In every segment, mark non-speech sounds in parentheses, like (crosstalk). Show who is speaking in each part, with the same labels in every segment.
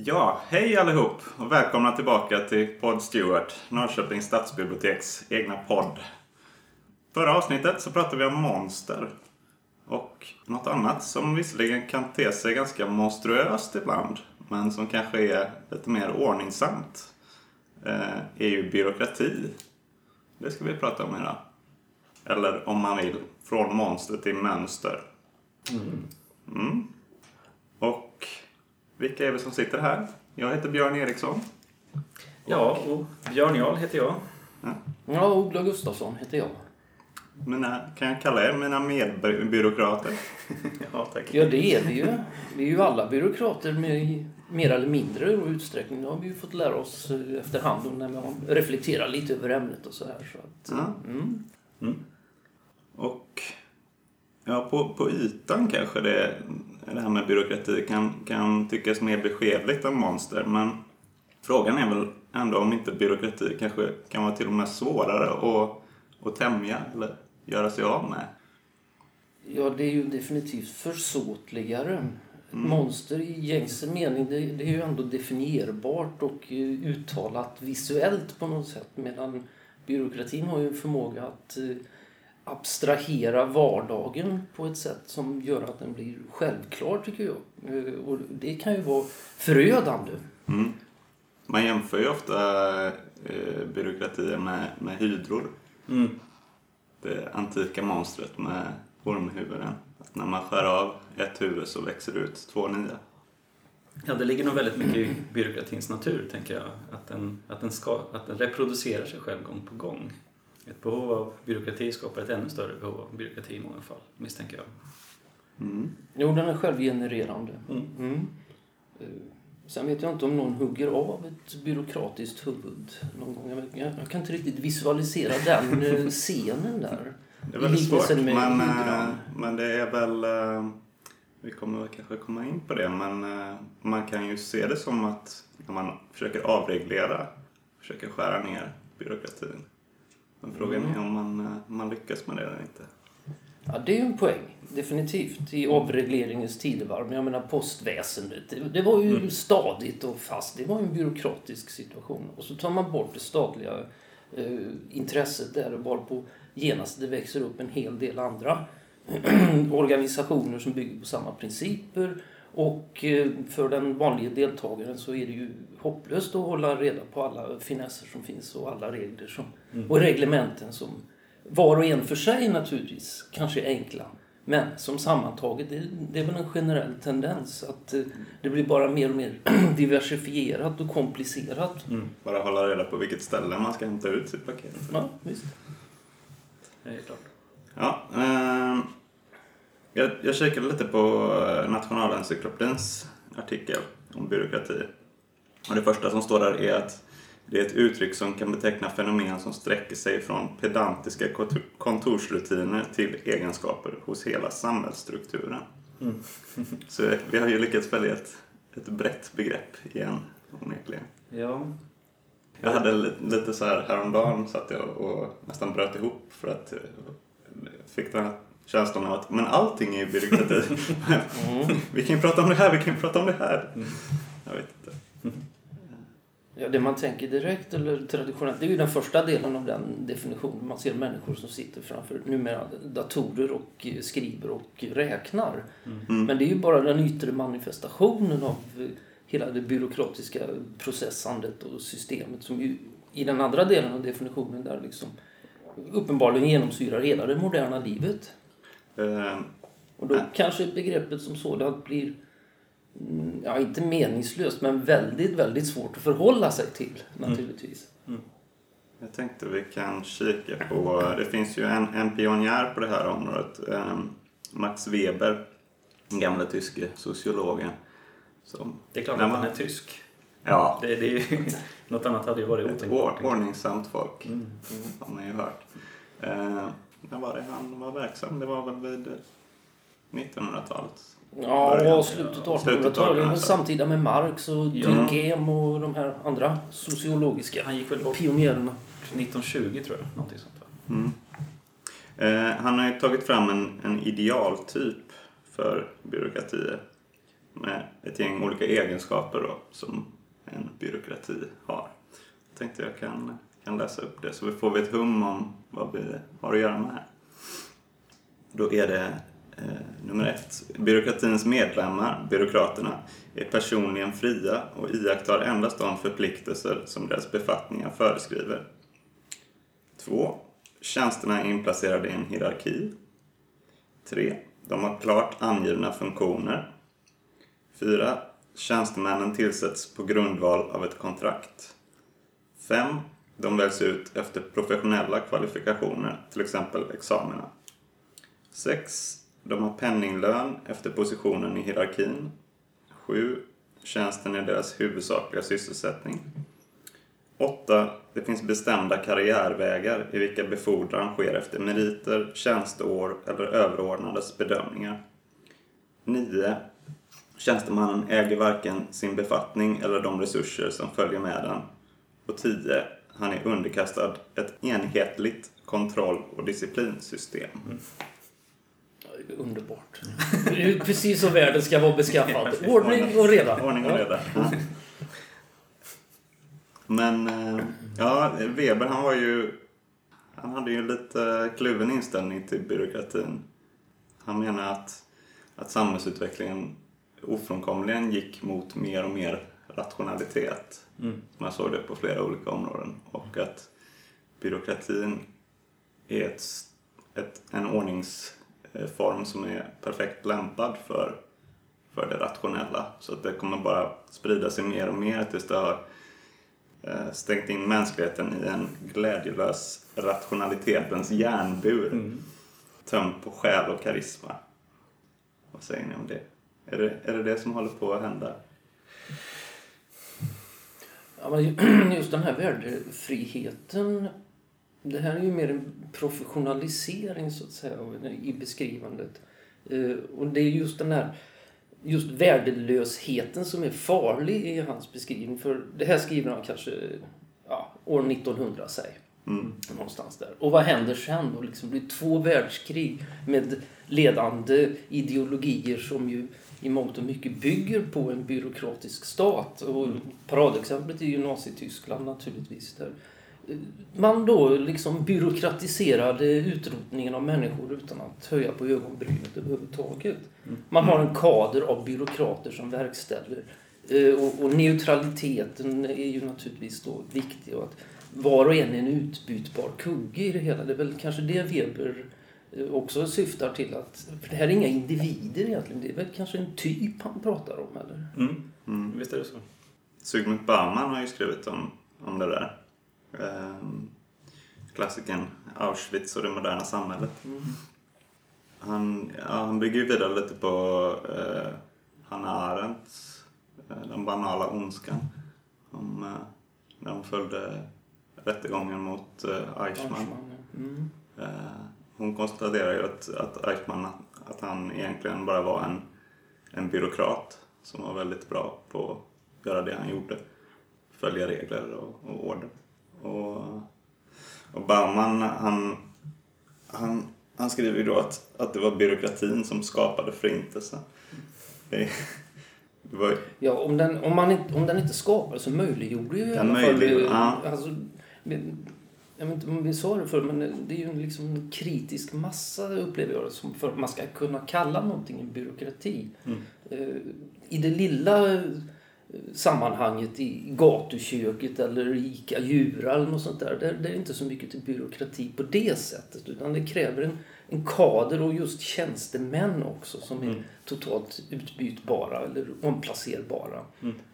Speaker 1: Ja, hej allihop och välkomna tillbaka till Podd Stewart, Norrköpings stadsbiblioteks egna podd. Förra avsnittet så pratade vi om monster. Och något annat som visserligen kan te sig ganska monstruöst ibland, men som kanske är lite mer ordningsamt, eh, är ju byråkrati. Det ska vi prata om idag. Eller om man vill, från monster till mönster. Mm. Och vilka är vi som sitter här? Jag heter Björn Eriksson.
Speaker 2: Ja, och Björn Jarl heter jag.
Speaker 3: Ja, Ola Gustafsson heter jag.
Speaker 1: Mina, kan jag kalla er mina medbyråkrater? (laughs)
Speaker 2: Ja, tack.
Speaker 3: Ja, det är vi ju. Vi är ju alla byråkrater med i mer eller mindre utsträckning. Det har vi ju fått lära oss eh, efterhand och när man reflekterar lite över ämnet och så här. Så att,
Speaker 1: Ja.
Speaker 3: mm.
Speaker 1: Och ja, på, på ytan kanske det, det här med byråkrati kan, kan tyckas mer beskedligt än monster. Men frågan är väl ändå om inte byråkrati kanske kan vara till och med svårare att, att tämja eller göra sig av med.
Speaker 3: Ja, det är ju definitivt försåtligare. Monster i gängse mening, det, det är ju ändå definierbart och uttalat visuellt på något sätt. Medan byråkratin har ju en förmåga att eh, abstrahera vardagen på ett sätt som gör att den blir självklar, tycker jag. Eh, Och det kan ju vara förödande.
Speaker 1: Mm. Man jämför ju ofta eh, byråkratier med, med hydror.
Speaker 2: Mm.
Speaker 1: Det antika monstret med ormhuvuden. Att när man skär av ett huvud så växer det ut två nya.
Speaker 2: Ja, det ligger nog väldigt mycket i byråkratins natur, tänker jag. Att den, att, den ska, att den reproducerar sig själv gång på gång. Ett behov av byråkrati skapar ett ännu större behov av byråkrati i många fall, misstänker jag.
Speaker 1: Mm.
Speaker 3: Jo, den är självgenererande.
Speaker 2: Mm.
Speaker 3: Mm. Eh, Sen vet jag inte om någon hugger av ett byråkratiskt huvud någon gång. Jag, jag, jag kan inte riktigt visualisera den eh, (laughs) scenen där.
Speaker 1: Det är väldigt svårt, men,
Speaker 3: hydran.
Speaker 1: eh, men det är väl... Vi kommer kanske komma in på det, men man kan ju se det som att när man försöker avreglera, försöker skära ner byråkratin. Men frågan är om man, eh, man lyckas med det eller inte.
Speaker 3: Ja, det är ju en poäng. Definitivt. I avregleringens tidevarv. Men jag menar postväsendet. Det, var ju
Speaker 1: Mm.
Speaker 3: stadigt och fast. Det var en byråkratisk situation. Och så tar man bort det statliga eh, intresset där och bara på genast det växer upp en hel del andra (clears throat) organisationer som bygger på samma principer. Och eh, för den vanliga deltagaren så är det ju hopplöst att hålla reda på alla finesser som finns och alla regler som, och reglementen som var och en för sig naturligtvis kanske är enkla. Men som sammantaget, det, det är väl en generell tendens att eh, det blir bara mer och mer (clears throat) diversifierat och komplicerat.
Speaker 1: Bara hålla reda på vilket ställe man ska hämta ut sitt paket.
Speaker 3: Ja, visst.
Speaker 2: Det är klart.
Speaker 1: Ja, eh, jag, jag kikade lite på eh, Nationalencyklopedins artikel om byråkrati. Och det första som står där är att det är ett uttryck som kan beteckna fenomen som sträcker sig från pedantiska kontor- kontorsrutiner till egenskaper hos hela samhällsstrukturen. Så vi har ju lyckats välja ett, ett brett begrepp igen, onekligen.
Speaker 2: Ja,
Speaker 1: Jag hade li- lite så här häromdagen satt jag och nästan bröt ihop för att eh, fick den här känslan av att men allting är ju byråkrati. (laughs) vi kan ju prata om det här, vi kan ju prata om det här. Jag vet inte.
Speaker 3: Ja, det man tänker direkt eller traditionellt, det är ju den första delen av den definitionen. Man ser människor som sitter framför numera datorer och skriver och räknar.
Speaker 1: Mm.
Speaker 3: Men det är ju bara den yttre manifestationen av hela det byråkratiska processandet och systemet som ju i den andra delen av definitionen där liksom uppenbarligen genomsyrar hela det moderna livet.
Speaker 1: Eh,
Speaker 3: Och då
Speaker 1: Nej.
Speaker 3: kanske begreppet som sådant blir, mm, ja inte meningslöst, men väldigt, väldigt svårt att förhålla sig till naturligtvis.
Speaker 1: jag tänkte vi kan kika på, det finns ju en, en pionjär på det här området. Eh, Max Weber, den gamla tyske sociologen. Som,
Speaker 2: det är klart
Speaker 1: När
Speaker 2: att
Speaker 1: man-
Speaker 2: han är tysk.
Speaker 1: Ja,
Speaker 2: Det, det är ju, (laughs) något annat hade ju varit otänkbart.
Speaker 1: or- ordningsamt folk.
Speaker 2: Mm.
Speaker 1: har man ju hört. Eh, när var det han var verksam? Det var väl vid 1900-talet?
Speaker 3: Ja,
Speaker 1: Början.
Speaker 3: slutet av
Speaker 1: Slutet av
Speaker 3: 1800-talet.
Speaker 1: 1800-talet.
Speaker 3: Samtida med Marx och
Speaker 2: Ja.
Speaker 3: Durkheim och de här andra sociologiska
Speaker 2: Han gick väl bort
Speaker 3: pionjärerna.
Speaker 2: 1920 tror jag, någonting sånt?
Speaker 1: Mm. Eh, han har ju tagit fram en, en idealtyp för byråkratier. med ett gäng olika egenskaper då, som en byråkrati har. Jag tänkte jag kan, kan läsa upp det så vi får ett hum om vad vi har att göra med här. Då är det eh, nummer ett. Byråkratins medlemmar, byråkraterna, är personligen fria och iakttar endast de förpliktelser som deras befattningar föreskriver. Två. Tjänsterna är inplacerade i en hierarki. 3. De har klart angivna funktioner. 4. Tjänstemännen tillsätts på grundval av ett kontrakt. 5. De väljs ut efter professionella kvalifikationer, till exempel examina. 6. De har penninglön efter positionen i hierarkin. 7. Tjänsten är deras huvudsakliga sysselsättning. 8. Det finns bestämda karriärvägar i vilka befordran sker efter meriter, tjänsteår eller överordnades bedömningar. 9. Tjänstemannen äger varken sin befattning eller de resurser som följer med den. Och 10. Han är underkastad ett enhetligt kontroll och disciplinsystem.
Speaker 3: Mm. Underbart. Det (laughs) är precis så världen ska vara beskaffad. (laughs) Ordning och reda.
Speaker 1: Ordning och reda. Ja. Men eh, ja, Weber han var ju... Han hade ju lite kluven inställning till byråkratin. Han menar att, att samhällsutvecklingen ofrånkomligen gick mot mer och mer rationalitet.
Speaker 2: Mm.
Speaker 1: Man såg det på flera olika områden. Och att byråkratin är ett, ett, en ordningsform som är perfekt lämpad för, för det rationella. Så att det kommer bara sprida sig mer och mer tills det har eh, stängt in mänskligheten i en glädjelös rationalitetens järnbur.
Speaker 2: Mm.
Speaker 1: Tömd på själ och karisma. Vad säger ni om det? Är det, är det det som håller på att hända?
Speaker 3: Ja, men (clears throat) just den här värdefriheten. Det här är ju mer en professionalisering så att säga i beskrivandet. Eh, Och det är just den här just värdelösheten som är farlig i hans beskrivning. För det här skriver han kanske ja, år 1900 säg.
Speaker 1: Mm.
Speaker 3: Någonstans där. Och vad händer sen då? Liksom blir två världskrig med ledande ideologier som ju i mångt och mycket bygger på en byråkratisk stat. Och paradexemplet är ju Nazityskland naturligtvis. Där man då liksom byråkratiserade utrotningen av människor utan att höja på ögonbrynet överhuvudtaget. Man har en kader av byråkrater som verkställer. Eh, Och, och neutraliteten är ju naturligtvis då viktig. Och att var och en är en utbytbar kugge i det hela. Det är väl kanske det Weber eh, också syftar till. att för Det här är inga individer egentligen. Det är väl kanske en typ han pratar om. Eller?
Speaker 2: Mm.
Speaker 1: Mm.
Speaker 2: Visst är det så.
Speaker 1: Zygmunt Bauman har ju skrivit om, om det där. Ehm, klassikern Auschwitz och det moderna samhället. Han, ja, han bygger ju vidare lite på eh, Hannah Arendts eh, Den banala ondskan. Om, eh, när hon följde rättegången mot eh, Eichmann.
Speaker 3: Mm.
Speaker 1: Eh, hon konstaterar ju att, att Eichmann att han egentligen bara var en, en byråkrat som var väldigt bra på att göra det han gjorde. Följa regler och, och order. Och, och Bauman han, han, han skriver ju då att, att det var byråkratin som skapade förintelsen. Det, det var,
Speaker 3: Ja, om den, om, man inte, om den inte skapar så möjliggjorde ju i
Speaker 1: Den
Speaker 3: alla fall...
Speaker 1: möjliggjorde,
Speaker 3: eh,
Speaker 1: ja.
Speaker 3: Alltså, jag vet inte om vi sa det förr, men det är ju en liksom en kritisk massa upplever jag som för att man ska kunna kalla någonting en byråkrati.
Speaker 2: Mm.
Speaker 3: Eh, I det lilla eh, sammanhanget i gatuköket eller ICA Djura eller något sånt där, där, är det inte så mycket till byråkrati på det sättet utan det kräver en, en kader och just tjänstemän också som är
Speaker 2: Mm.
Speaker 3: totalt utbytbara eller omplacerbara.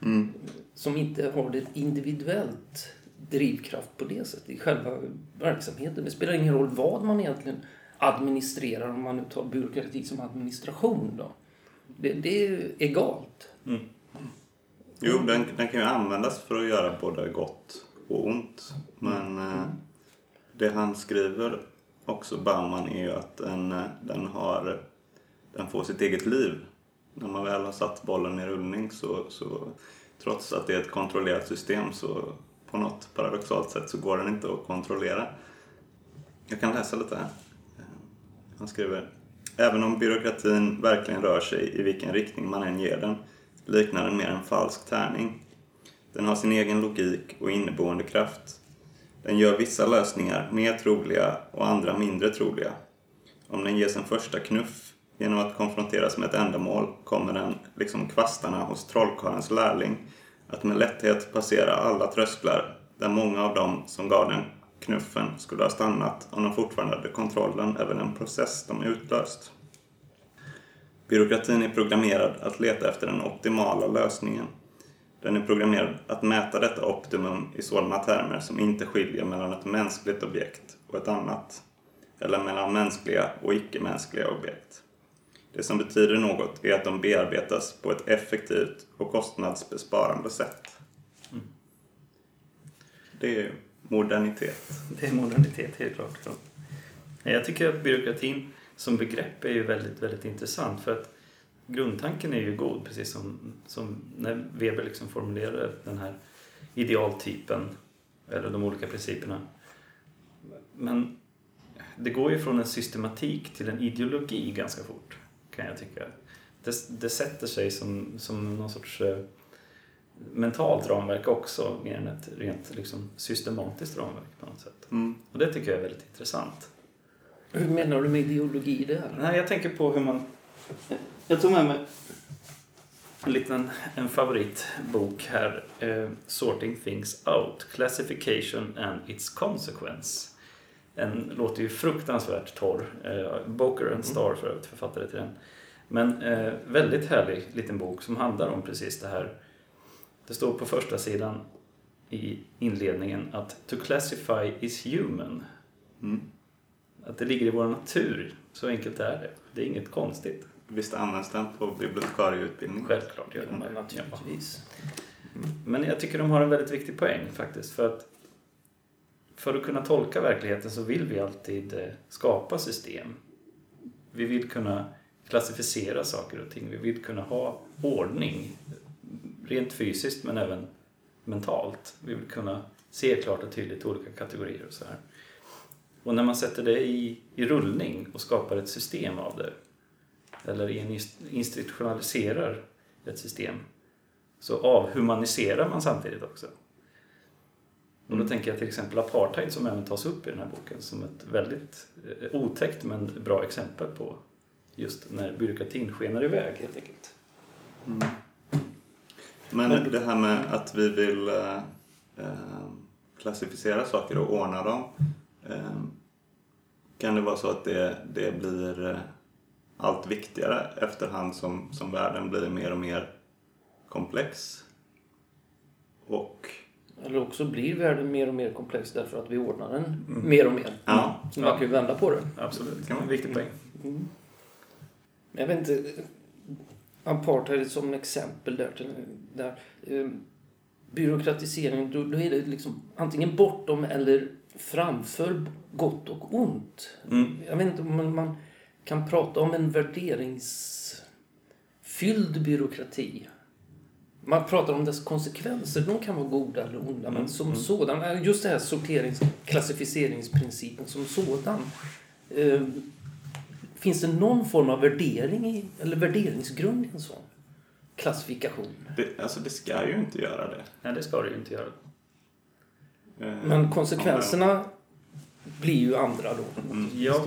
Speaker 1: mm,
Speaker 3: Som inte har det individuellt drivkraft på det sättet i själva verksamheten. Det spelar ingen roll vad man egentligen administrerar om man nu tar byråkrati som administration. Då. Det, det är egalt.
Speaker 2: Mm.
Speaker 1: Jo, den, den kan ju användas för att göra både gott och ont. Men eh, det han skriver också, Bauman, är ju att den, eh, den, har, den får sitt eget liv. När man väl har satt bollen i rullning så, så trots att det är ett kontrollerat system så på något paradoxalt sätt så går den inte att kontrollera. Jag kan läsa lite här. Han skriver Även om byråkratin verkligen rör sig i vilken riktning man än ger den liknar den mer en falsk tärning. Den har sin egen logik och inneboende kraft. Den gör vissa lösningar mer troliga och andra mindre troliga. Om den ges en första knuff genom att konfronteras med ett ändamål kommer den, liksom kvastarna hos trollkarlens lärling, att med lätthet passera alla trösklar där många av dem som gav den knuffen skulle ha stannat om de fortfarande hade kontrollen över den process de utlöst. Byråkratin är programmerad att leta efter den optimala lösningen. Den är programmerad att mäta detta optimum i sådana termer som inte skiljer mellan ett mänskligt objekt och ett annat, eller mellan mänskliga och icke-mänskliga objekt. Det som betyder något är att de bearbetas på ett effektivt och kostnadsbesparande sätt. Det är modernitet.
Speaker 2: Det är modernitet, helt klart. Ja. Jag tycker att byråkratin som begrepp är ju väldigt, väldigt intressant för att grundtanken är ju god, precis som, som när Weber liksom formulerade den här idealtypen eller de olika principerna. Men det går ju från en systematik till en ideologi ganska fort, kan jag tycka. Det, det sätter sig som, som någon sorts eh, mentalt ramverk också, mer än ett rent liksom, systematiskt ramverk på något sätt.
Speaker 1: Mm.
Speaker 2: Och det tycker jag är väldigt intressant.
Speaker 3: Hur menar du med ideologi där?
Speaker 2: Nej, jag tänker på hur man... Jag tog med mig en liten en favoritbok här. Eh, Sorting Things Out, Classification and Its Consequence. Den låter ju fruktansvärt torr. Eh, Boker and Starr för övrigt, författare till den. Men eh, väldigt härlig liten bok som handlar om precis det här. Det står på första sidan i inledningen att To classify is human.
Speaker 1: Mm.
Speaker 2: Att det ligger i vår natur. Så enkelt är det. Det är inget konstigt.
Speaker 1: Visst används den på bibliotekarieutbildning?
Speaker 2: Självklart gör det
Speaker 3: Men
Speaker 2: det.
Speaker 3: naturligtvis.
Speaker 2: Men jag tycker de har en väldigt viktig poäng faktiskt. För att för att kunna tolka verkligheten så vill vi alltid eh, skapa system. Vi vill kunna klassificera saker och ting. Vi vill kunna ha ordning. Rent fysiskt men även mentalt. Vi vill kunna se klart och tydligt olika kategorier och så här. Och när man sätter det i, i rullning och skapar ett system av det eller institutionaliserar ett system så avhumaniserar man samtidigt också. Och då tänker jag till exempel apartheid som även tas upp i den här boken som ett väldigt eh, otäckt men bra exempel på just när byråkratin skenar iväg helt enkelt.
Speaker 1: Mm. Men det här med att vi vill eh, eh, klassificera saker och ordna dem. Eh, kan det vara så att det, det blir eh, allt viktigare efterhand som, som världen blir mer och mer komplex? Och
Speaker 3: Eller också blir världen mer och mer komplex därför att vi ordnar den mer och mer.
Speaker 1: ja,
Speaker 3: Så man kan ju vända på det.
Speaker 2: Absolut,
Speaker 1: kan
Speaker 2: det är
Speaker 1: man-
Speaker 2: en viktig poäng.
Speaker 3: Mm. Jag vet inte, apartheid som exempel där. där eh, byråkratisering, då, då är det liksom antingen bortom eller framför gott och ont.
Speaker 2: Mm.
Speaker 3: Jag vet inte om man kan prata om en värderingsfylld byråkrati. Man pratar om dess konsekvenser, de kan vara goda eller onda, men som sådan, just det här sorterings klassificeringsprincipen som sådan. Eh, finns det någon form av värdering i, eller värderingsgrund i en sån klassifikation?
Speaker 1: det, alltså det ska ju inte göra det.
Speaker 2: Nej, det ska det ju inte göra.
Speaker 1: Eh,
Speaker 3: Men konsekvenserna blir ju andra då.
Speaker 1: Mm.
Speaker 2: Ja,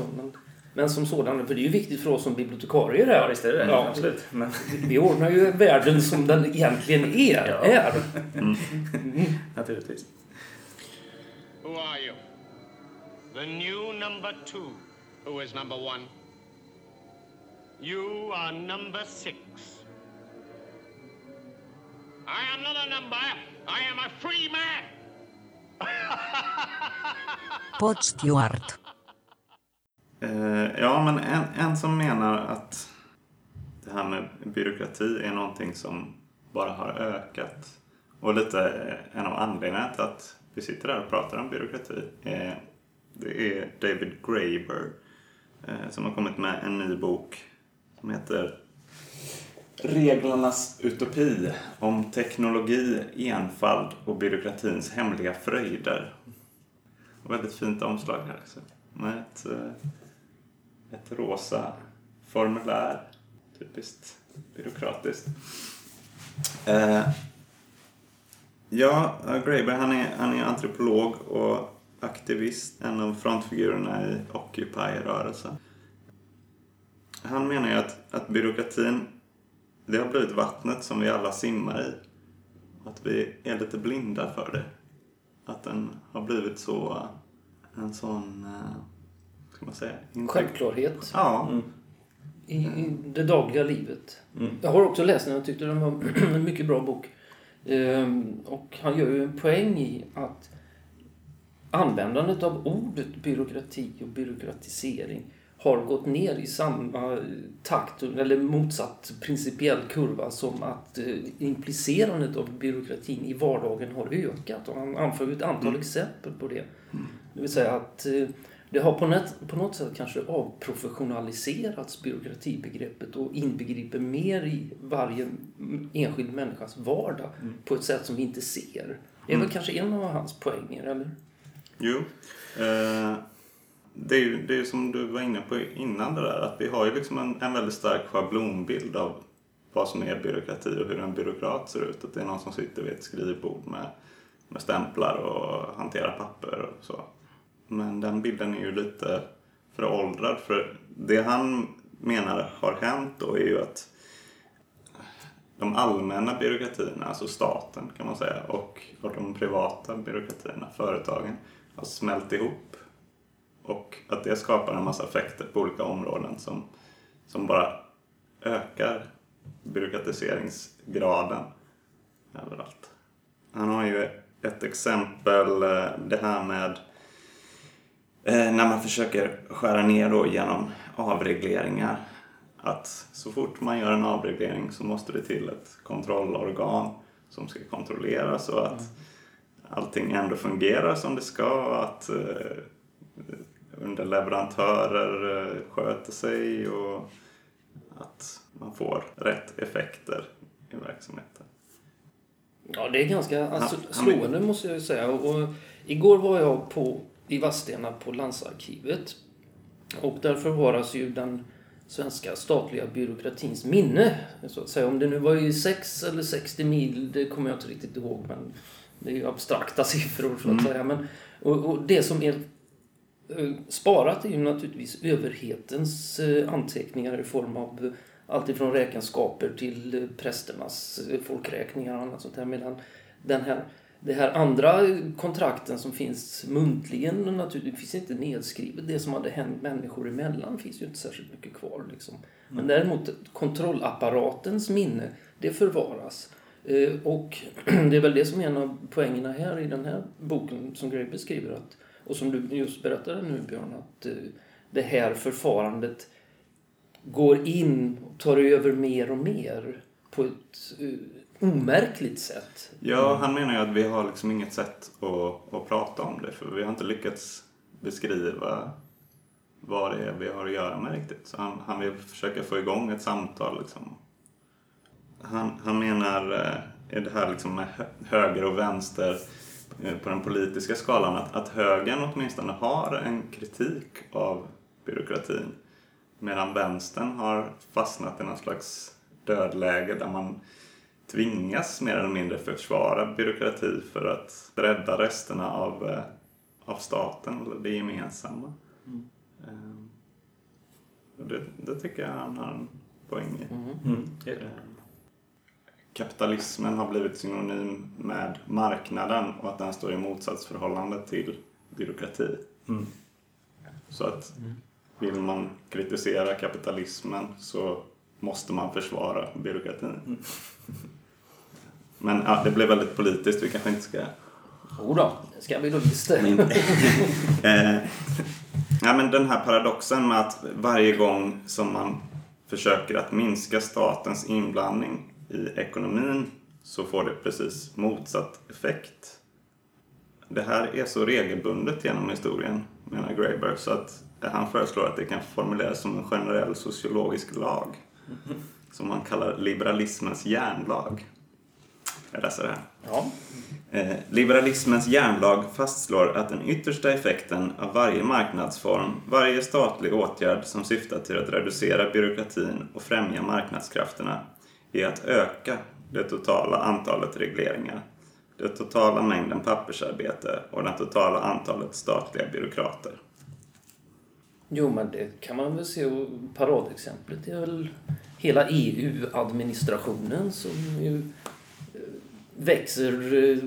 Speaker 3: Men, som sådan, för det är ju viktigt för oss som bibliotekarier här.
Speaker 2: ja visst är det det.
Speaker 3: Ja.
Speaker 2: Absolut. Men,
Speaker 3: Vi ordnar ju världen som den egentligen är.
Speaker 2: Ja.
Speaker 3: är.
Speaker 2: naturligtvis.
Speaker 4: Who are you? The new number two. Who is number one? You are number six. I am not a number. I am a free man. (laughs)
Speaker 5: Pod Stewart.
Speaker 1: Eh, ja, men en, en som menar att det här med byråkrati är någonting som bara har ökat. Och lite eh, en av anledningarna till att vi sitter här och pratar om byråkrati. Eh, det är David Graeber eh, som har kommit med en ny bok som heter Reglernas utopi om teknologi, enfald och byråkratins hemliga fröjder. Och väldigt fint omslag här också. Med ett, eh, ett rosa formulär. Typiskt byråkratiskt. Eh, ja, Graeber han är, han är antropolog och aktivist, en av frontfigurerna i Occupy-rörelsen. Han menar ju att, att byråkratin, det har blivit vattnet som vi alla simmar i. Att vi är lite blinda för det. Att den har blivit så, en sån, eh, ska man säga? Inte-
Speaker 3: Självklarhet
Speaker 1: Ja,
Speaker 3: i, i det dagliga livet.
Speaker 2: Mm.
Speaker 3: Jag har också läst den och tyckte den var (clears throat) en mycket bra bok. Ehm, och han gör ju en poäng i att användandet av ordet byråkrati och byråkratisering har gått ner i samma takt, eller motsatt principiell kurva som att eh, implicerandet av byråkratin i vardagen har ökat. Och han anför ett antal exempel på det. Det vill säga att eh, det har på något, på något sätt kanske avprofessionaliserats byråkratibegreppet och inbegriper mer i varje enskild människas vardag på ett sätt som vi inte ser. Det är väl kanske en av hans poänger, eller?
Speaker 1: Jo. Eh, det är ju det är ju som du var inne på innan det där, att vi har ju liksom en, en väldigt stark schablonbild av vad som är byråkrati och hur en byråkrat ser ut. Att det är någon som sitter vid ett skrivbord med, med stämplar och hanterar papper och så. Men den bilden är ju lite föråldrad för det han menar har hänt då är ju att de allmänna byråkratierna, alltså staten kan man säga, och, och de privata byråkratierna, företagen, har smält ihop. Och att det skapar en massa effekter på olika områden som, som bara ökar byråkratiseringsgraden överallt. Han har ju ett exempel, eh, det här med när man försöker skära ner då genom avregleringar. Att så fort man gör en avreglering så måste det till ett kontrollorgan som ska kontrollera så att allting ändå fungerar som det ska. Att eh, underleverantörer eh, sköter sig och att man får rätt effekter i verksamheten.
Speaker 3: Ja, det är ganska alltså, slående måste jag säga. Och, och, igår var jag på, i Vadstena på Landsarkivet. Och där förvaras ju den svenska statliga byråkratins minne. Så att säga. Om det nu var i 6 eller 60 mil, det kommer jag inte riktigt ihåg. Men det är ju abstrakta (laughs) siffror så att säga. Men, och, och det som är eh, sparat är ju naturligtvis överhetens eh, anteckningar i form av allt ifrån räkenskaper till eh, prästernas folkräkningar och annat sånt där. Medan den här, det här andra kontrakten som finns muntligen och naturligtvis finns inte nedskrivet. Det som hade hänt människor emellan finns ju inte särskilt mycket kvar. Liksom. Men däremot kontrollapparatens minne, det förvaras. Eh, Och (clears throat) det är väl det som är en av poängerna här i den här boken som Gray beskriver. Att, och som du just berättade nu Björn, att eh, det här förfarandet går in och tar över mer och mer på ett eh, omärkligt sätt.
Speaker 1: Ja, han menar ju att vi har liksom inget sätt att, att prata om det för vi har inte lyckats beskriva vad det är vi har att göra med riktigt. Så han, han vill försöka få igång ett samtal liksom. Han, han menar, eh, är det här liksom med höger och vänster eh, på den politiska skalan, att, att högern åtminstone har en kritik av byråkratin. Medan vänstern har fastnat i någon slags dödläge där man tvingas mer eller mindre försvara byråkrati för att rädda resterna av, eh, av staten eller det gemensamma. Eh, och det, det tycker jag han har en poäng i.
Speaker 2: Mm.
Speaker 1: Eh, Kapitalismen har blivit synonym med marknaden och att den står i motsatsförhållande till byråkrati.
Speaker 2: Mm.
Speaker 1: Så att vill man kritisera kapitalismen så måste man försvara byråkratin. Men ja, det blev väldigt politiskt, vi kanske inte ska...
Speaker 3: Jodå, det ska vi då visst.
Speaker 1: Men, (laughs) eh, ja, men den här paradoxen med att varje gång som man försöker att minska statens inblandning i ekonomin så får det precis motsatt effekt. Det här är så regelbundet genom historien, menar Graeber, så att han föreslår att det kan formuleras som en generell sociologisk lag (laughs) som man kallar liberalismens järnlag. Jag läser det här.
Speaker 3: Ja.
Speaker 1: Eh, liberalismens järnlag fastslår att den yttersta effekten av varje marknadsform, varje statlig åtgärd som syftar till att reducera byråkratin och främja marknadskrafterna, är att öka det totala antalet regleringar, den totala mängden pappersarbete och det totala antalet statliga byråkrater.
Speaker 3: Jo, men det kan man väl se. och Paradexemplet är väl hela EU-administrationen som ju eh, växer eh,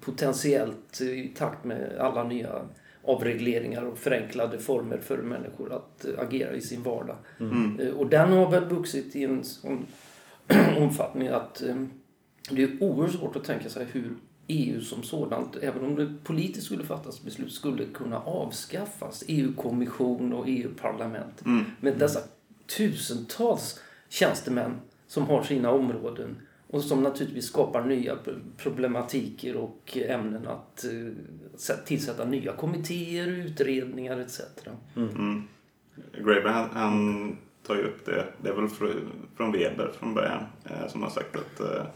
Speaker 3: potentiellt i takt med alla nya avregleringar och förenklade former för människor att eh, agera i sin vardag. Eh, Och den har väl vuxit i en sån (clears throat) omfattning att det är oerhört svårt att tänka sig hur EU som sådant, även om det politiskt skulle fattas beslut, skulle kunna avskaffas. EU-kommission och EU-parlament. Med dessa tusentals tjänstemän som har sina områden och som naturligtvis skapar nya problematiker och ämnen att eh, tillsätta nya kommittéer, utredningar etc.
Speaker 1: Graeber han, han tar ju upp det, det är väl fr- från Weber från början, eh, som har sagt att, eh,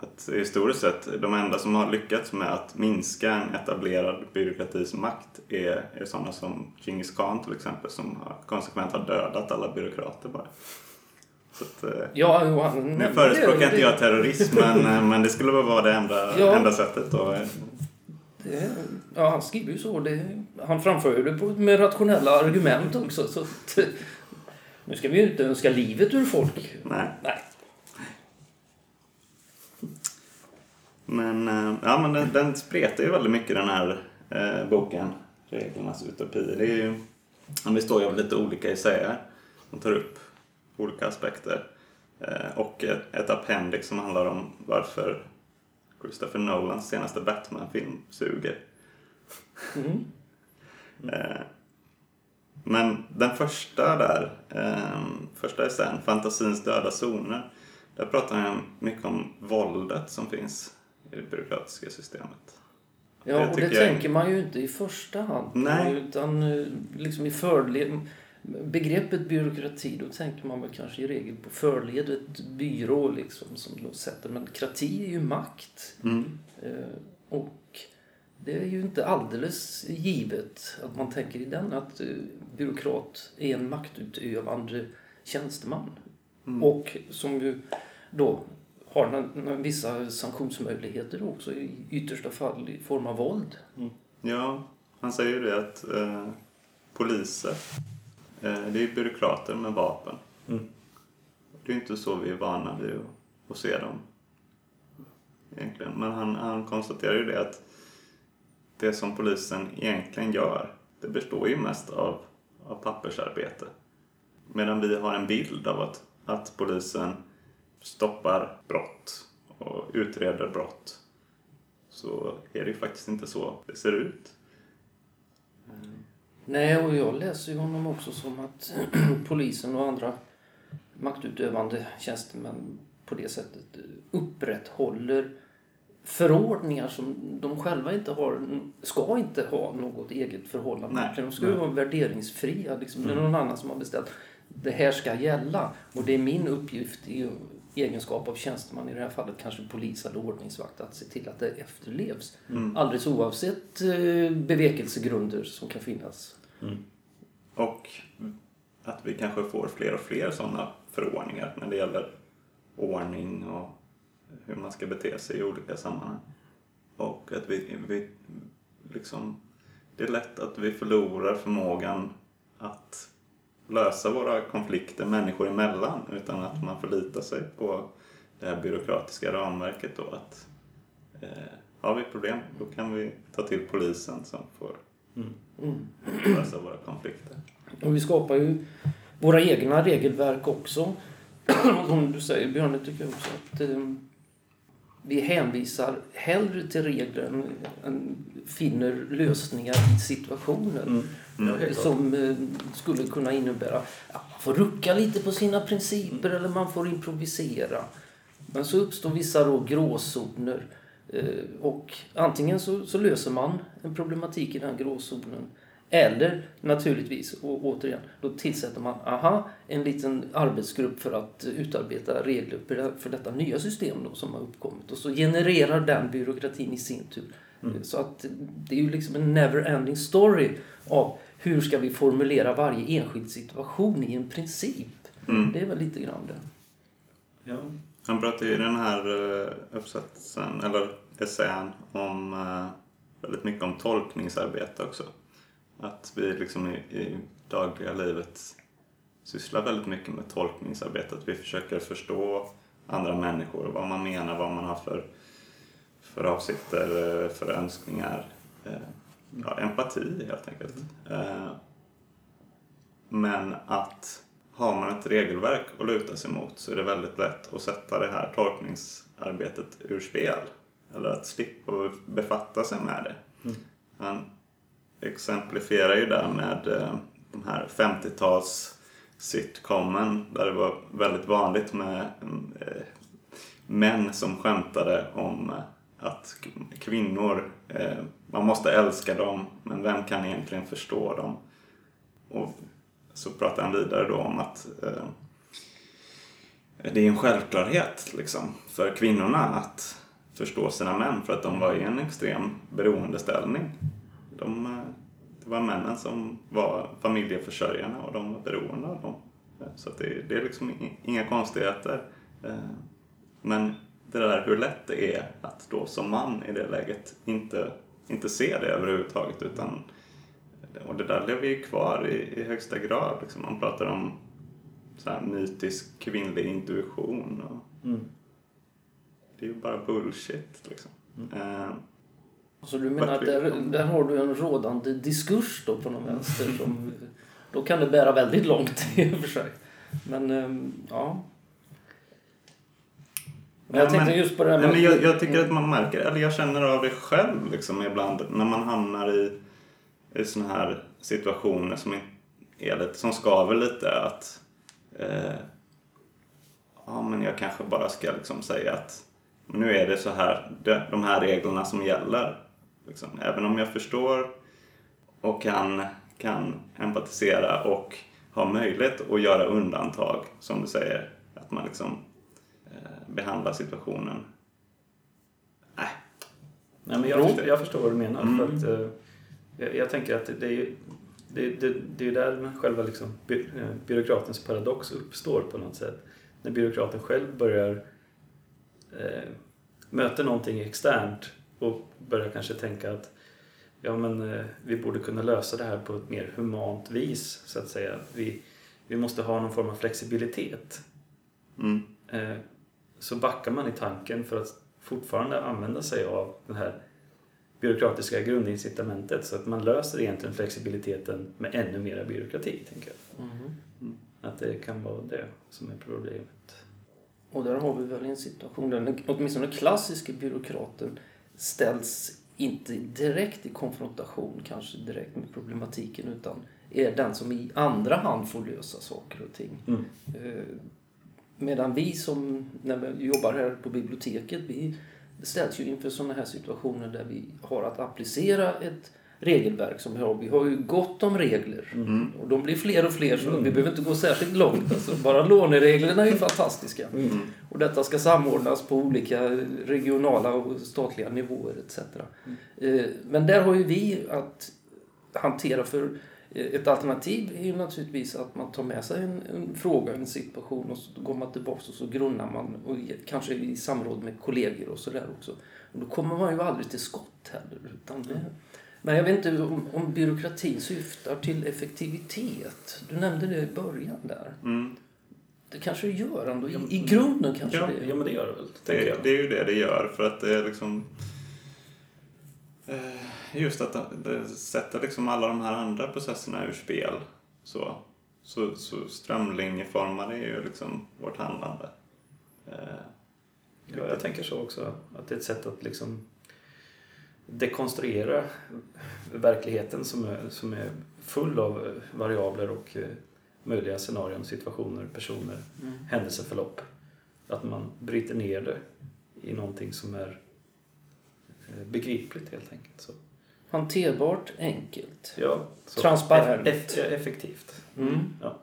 Speaker 1: att historiskt sett de enda som har lyckats med att minska en etablerad byråkratis makt är, är sådana som Genghis khan till exempel som har, konsekvent har dödat alla byråkrater bara. Så att, eh,
Speaker 3: Ja, jo, han,
Speaker 1: nu förespråkar inte jag terrorism men, eh, men det skulle väl vara det enda, (laughs)
Speaker 3: Ja.
Speaker 1: enda sättet. Och, eh,
Speaker 3: Det, ja, han skriver ju så. Det, han framför det på, med rationella argument också. Så att, (laughs) nu ska vi ju inte önska livet ur folk.
Speaker 1: nej.
Speaker 3: Nej.
Speaker 1: Men, eh, ja, men den, den spretar ju väldigt mycket den här eh, boken, Reglernas utopi. Det, är ju, ja, det står ju av lite olika essäer som tar upp olika aspekter. Eh, och ett, ett appendix som handlar om varför Christopher Nolans senaste Batman-film suger.
Speaker 3: Mm. (laughs)
Speaker 1: Eh, men den första där, eh, första essän, Fantasins döda zoner, där pratar han mycket om våldet som finns i det byråkratiska systemet.
Speaker 3: Ja,
Speaker 1: Det
Speaker 3: och det
Speaker 1: jag-
Speaker 3: tänker man ju inte i första hand.
Speaker 1: Nej.
Speaker 3: Utan eh, liksom i förled... Begreppet byråkrati, då tänker man väl kanske i regel på förledet byrå liksom som då sätter. Men krati är ju makt.
Speaker 1: Mm.
Speaker 3: Eh, Och det är ju inte alldeles givet att man tänker i den att eh, byråkrat är en maktutövande tjänsteman. Och som ju då har na- vissa sanktionsmöjligheter också i yttersta fall i form av våld.
Speaker 1: Ja, han säger ju det att eh, poliser, eh, det är byråkrater med vapen.
Speaker 2: Mm.
Speaker 1: Det är inte så vi är vana vid att, att se dem. Egentligen. Men han, han konstaterar ju det att det som polisen egentligen gör, det består ju mest av, av pappersarbete. Medan vi har en bild av att, att polisen stoppar brott och utreder brott så är det ju faktiskt inte så det ser ut.
Speaker 3: Nej, och jag läser ju honom också som att (clears throat) polisen och andra maktutövande tjänstemän på det sättet upprätthåller förordningar som de själva inte har, ska inte ha något eget förhållande
Speaker 1: Nej.
Speaker 3: till. De ska ju vara värderingsfria. Liksom. Det är någon annan som har beställt. Det här ska gälla och det är min uppgift egenskap av tjänsteman, i det här fallet kanske polis eller ordningsvakt, att se till att det efterlevs. Alldeles oavsett eh, bevekelsegrunder som kan finnas.
Speaker 1: Och att vi kanske får fler och fler sådana förordningar när det gäller ordning och hur man ska bete sig i olika sammanhang. Och att vi, vi liksom, det är lätt att vi förlorar förmågan att lösa våra konflikter människor emellan utan att man förlitar sig på det här byråkratiska ramverket då att eh, har vi problem då kan vi ta till polisen som får lösa våra konflikter.
Speaker 3: Och vi skapar ju våra egna regelverk också. (clears throat) Som du säger Björn, det tycker jag också att eh, vi hänvisar hellre till regler än, än finner lösningar i situationen.
Speaker 2: Helt klart.
Speaker 3: som eh, skulle kunna innebära att man får rucka lite på sina principer eller man får improvisera. Men så uppstår vissa då gråzoner. Eh, och antingen så, så löser man en problematik i den gråzonen eller naturligtvis, och återigen, då tillsätter man aha, en liten arbetsgrupp för att utarbeta regler för det- för detta nya system då, som har uppkommit. Och så genererar den byråkratin i sin tur. Så att det är ju liksom en never-ending story av hur ska vi formulera varje enskild situation i en princip. Det är väl lite grann det.
Speaker 2: Ja.
Speaker 1: Han pratar ju i den här eh, uppsatsen, eller essän, om eh, väldigt mycket om tolkningsarbete också. Att vi liksom i, i dagliga livet sysslar väldigt mycket med tolkningsarbete. Att vi försöker förstå andra människor, vad man menar, vad man har för, för avsikter, eh, för önskningar. Eh, Ja, empati helt enkelt. Eh, Men att har man ett regelverk att luta sig mot så är det väldigt lätt att sätta det här tolkningsarbetet ur spel. Eller att slippa befatta sig med det. Han exemplifierar ju där med eh, de här 50-tals sitcomen där det var väldigt vanligt med eh, män som skämtade om eh, att kvinnor, man måste älska dem men vem kan egentligen förstå dem? Och så pratar han vidare då om att det är en självklarhet liksom, för kvinnorna att förstå sina män för att de var i en extrem beroendeställning. De, eh, det var männen som var familjeförsörjarna och de var beroende av dem. Eh, Så det, det är liksom inga konstigheter. Eh, Men det där hur lätt det är att då som man i det läget inte, inte se det överhuvudtaget utan och det där lever ju kvar i, i högsta grad. Liksom. Man pratar om så här mytisk kvinnlig intuition. Och Det är ju bara bullshit. Liksom. Eh,
Speaker 3: Så du menar att där, där har du en rådande diskurs då på någon vänster som... Då kan det bära väldigt långt i och för sig. Men ehm, ja. Men jag
Speaker 1: Ja,
Speaker 3: tänkte
Speaker 1: men-
Speaker 3: just på det här
Speaker 1: Nej,
Speaker 3: med...
Speaker 1: men jag, jag tycker att man märker, eller jag känner av det själv liksom ibland när man hamnar i, i såna här situationer som, är lite, som skaver lite att eh, ja men jag kanske bara ska liksom säga att nu är det så här, de här reglerna som gäller. Liksom. Även om jag förstår och kan, kan empatisera och ha möjlighet att göra undantag, som du säger. Att man liksom eh, behandlar situationen. Nej,
Speaker 2: Nej, men jag, förstår, jag förstår vad du menar. För att, eh, jag, jag tänker att det är ju det, det, det är där själva liksom, by, eh, byråkratens paradox uppstår på något sätt. När byråkraten själv börjar eh, möter någonting externt och börjar kanske tänka att ja, men, eh, vi borde kunna lösa det här på ett mer humant vis, så att säga. Vi, vi måste ha någon form av flexibilitet.
Speaker 1: Mm.
Speaker 2: Eh, så backar man i tanken för att fortfarande använda sig av det här byråkratiska grundincitamentet så att man löser egentligen flexibiliteten med ännu mer byråkrati, tänker jag.
Speaker 3: Mhm.
Speaker 2: Att det kan vara det som är problemet.
Speaker 3: Och där har vi väl en situation där den, åtminstone den klassiska byråkraten ställs inte direkt i konfrontation kanske direkt med problematiken utan är den som i andra hand får lösa saker och ting.
Speaker 2: Mm.
Speaker 3: Eh, Medan vi som när vi jobbar här på biblioteket, vi ställs ju inför sådana här situationer där vi har att applicera ett regelverk som vi har. Vi har ju gott om regler och de blir fler och fler så vi behöver inte gå särskilt långt. Alltså, bara lånereglerna är ju fantastiska. Och detta ska samordnas på olika regionala och statliga nivåer etc. Eh, Men där har ju vi att hantera för eh, ett alternativ är ju naturligtvis att man tar med sig en, en fråga, en situation och så går man tillbaka och så grunnar man och kanske i samråd med kollegor och sådär också. Och då kommer man ju aldrig till skott heller. Utan det, men jag vet inte om, om byråkratin syftar till effektivitet. Du nämnde det i början där.
Speaker 1: Mm.
Speaker 3: Det kanske det gör ändå. I, i grunden kanske
Speaker 2: Ja,
Speaker 3: det
Speaker 2: ja, men det gör det väl,
Speaker 1: Det,
Speaker 2: jag.
Speaker 1: det är ju det det gör för att det är liksom eh, just att det sätter liksom alla de här andra processerna ur spel. Så, så, så strömlinjeformar det ju liksom vårt handlande. Eh,
Speaker 2: Ja, jag tänker så också. Att det är ett sätt att liksom dekonstruera verkligheten som är, som är full av eh, variabler och eh, möjliga scenarion, situationer, personer, händelseförlopp. Att man bryter ner det i någonting som är eh, begripligt helt enkelt. Så,
Speaker 3: Hanterbart, enkelt.
Speaker 2: ja, så
Speaker 3: Transparent.
Speaker 2: Eff, eff, effektivt.
Speaker 3: Mm.
Speaker 2: Ja.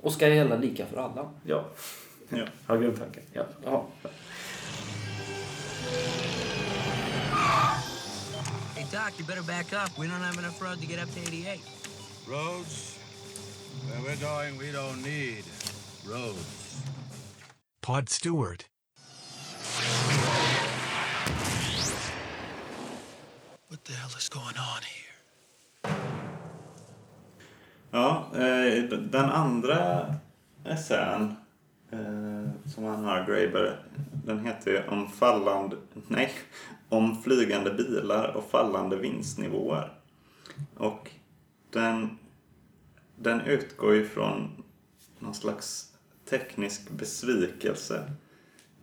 Speaker 3: Och ska gälla lika för alla.
Speaker 2: Ja,
Speaker 1: ja.
Speaker 2: grundtanken. Ja.
Speaker 3: Ja.
Speaker 6: Hey, Doc, you better back up. We don't have enough road to get up to 88.
Speaker 4: Roads? Where we're going, we don't need roads.
Speaker 7: Pod Stewart.
Speaker 8: What the hell is going on here?
Speaker 1: Ja, eh, d- den andra essän eh, som han har, Graeber, den heter ju om fallande, nej, om flygande bilar och fallande vinstnivåer. Och den, den utgår ju från någon slags teknisk besvikelse.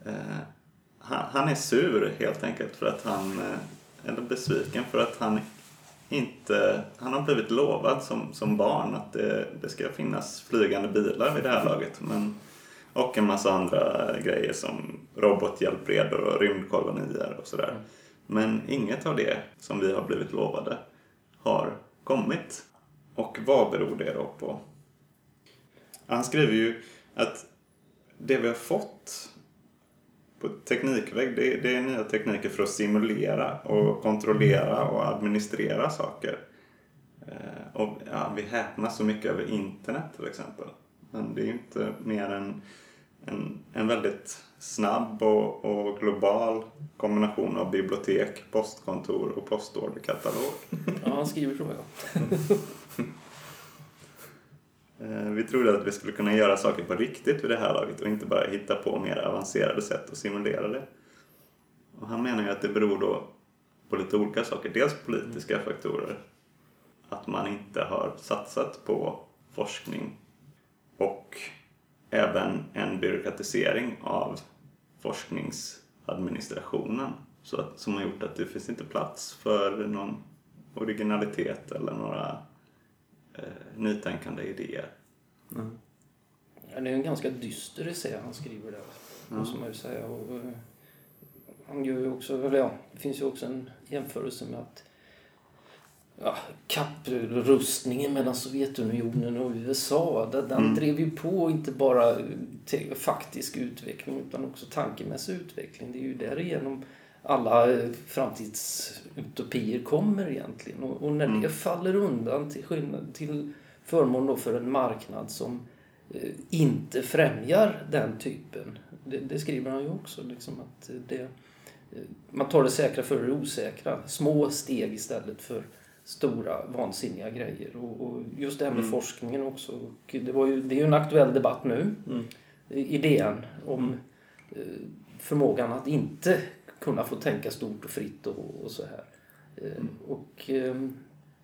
Speaker 1: Eh, han, han är sur helt enkelt för att han, eh, eller besviken för att han inte, han har blivit lovad som, som barn att det, det ska finnas flygande bilar vid det här laget. Men, och en massa andra grejer som robothjälpredor och rymdkolonier och sådär. Men inget av det som vi har blivit lovade har kommit. Och vad beror det då på? Han skriver ju att det vi har fått på teknikväg, det, det är nya tekniker för att simulera och kontrollera och administrera saker. Eh, och ja, vi häpnas så mycket över internet till exempel. Men det är ju inte mer än en, en väldigt snabb och, och global kombination av bibliotek, postkontor och postorderkatalog.
Speaker 3: Ja, han skriver så ja. (laughs)
Speaker 1: Eh, Vi trodde att vi skulle kunna göra saker på riktigt vid det här laget och inte bara hitta på mer avancerade sätt att simulera det. Och han menar ju att det beror då på lite olika saker. Dels politiska faktorer. Att man inte har satsat på forskning och även en byråkratisering av forskningsadministrationen. Så att, som har gjort att det finns inte plats för någon originalitet eller några eh, nytänkande idéer.
Speaker 3: Ja, Det är en ganska dyster essä han skriver där, måste man ju säga. Och, eh, han gör ju också, eller ja, det finns ju också en jämförelse med att ja, kapprustningen mellan Sovjetunionen och USA, den, den drev ju på inte bara faktisk utveckling utan också tankemässig utveckling. Det är ju därigenom alla eh, framtidsutopier kommer egentligen. Och, och när det faller undan till, skillnad, till förmån för en marknad som eh, inte främjar den typen. Det, det skriver han ju också. Liksom att det, eh, man tar det säkra för det osäkra. Små steg istället för stora vansinniga grejer. Och, och just det här med forskningen också. Och det, var ju, det är ju en aktuell debatt nu. i DN om eh, förmågan att inte kunna få tänka stort och fritt och, och så här. Eh, Och eh,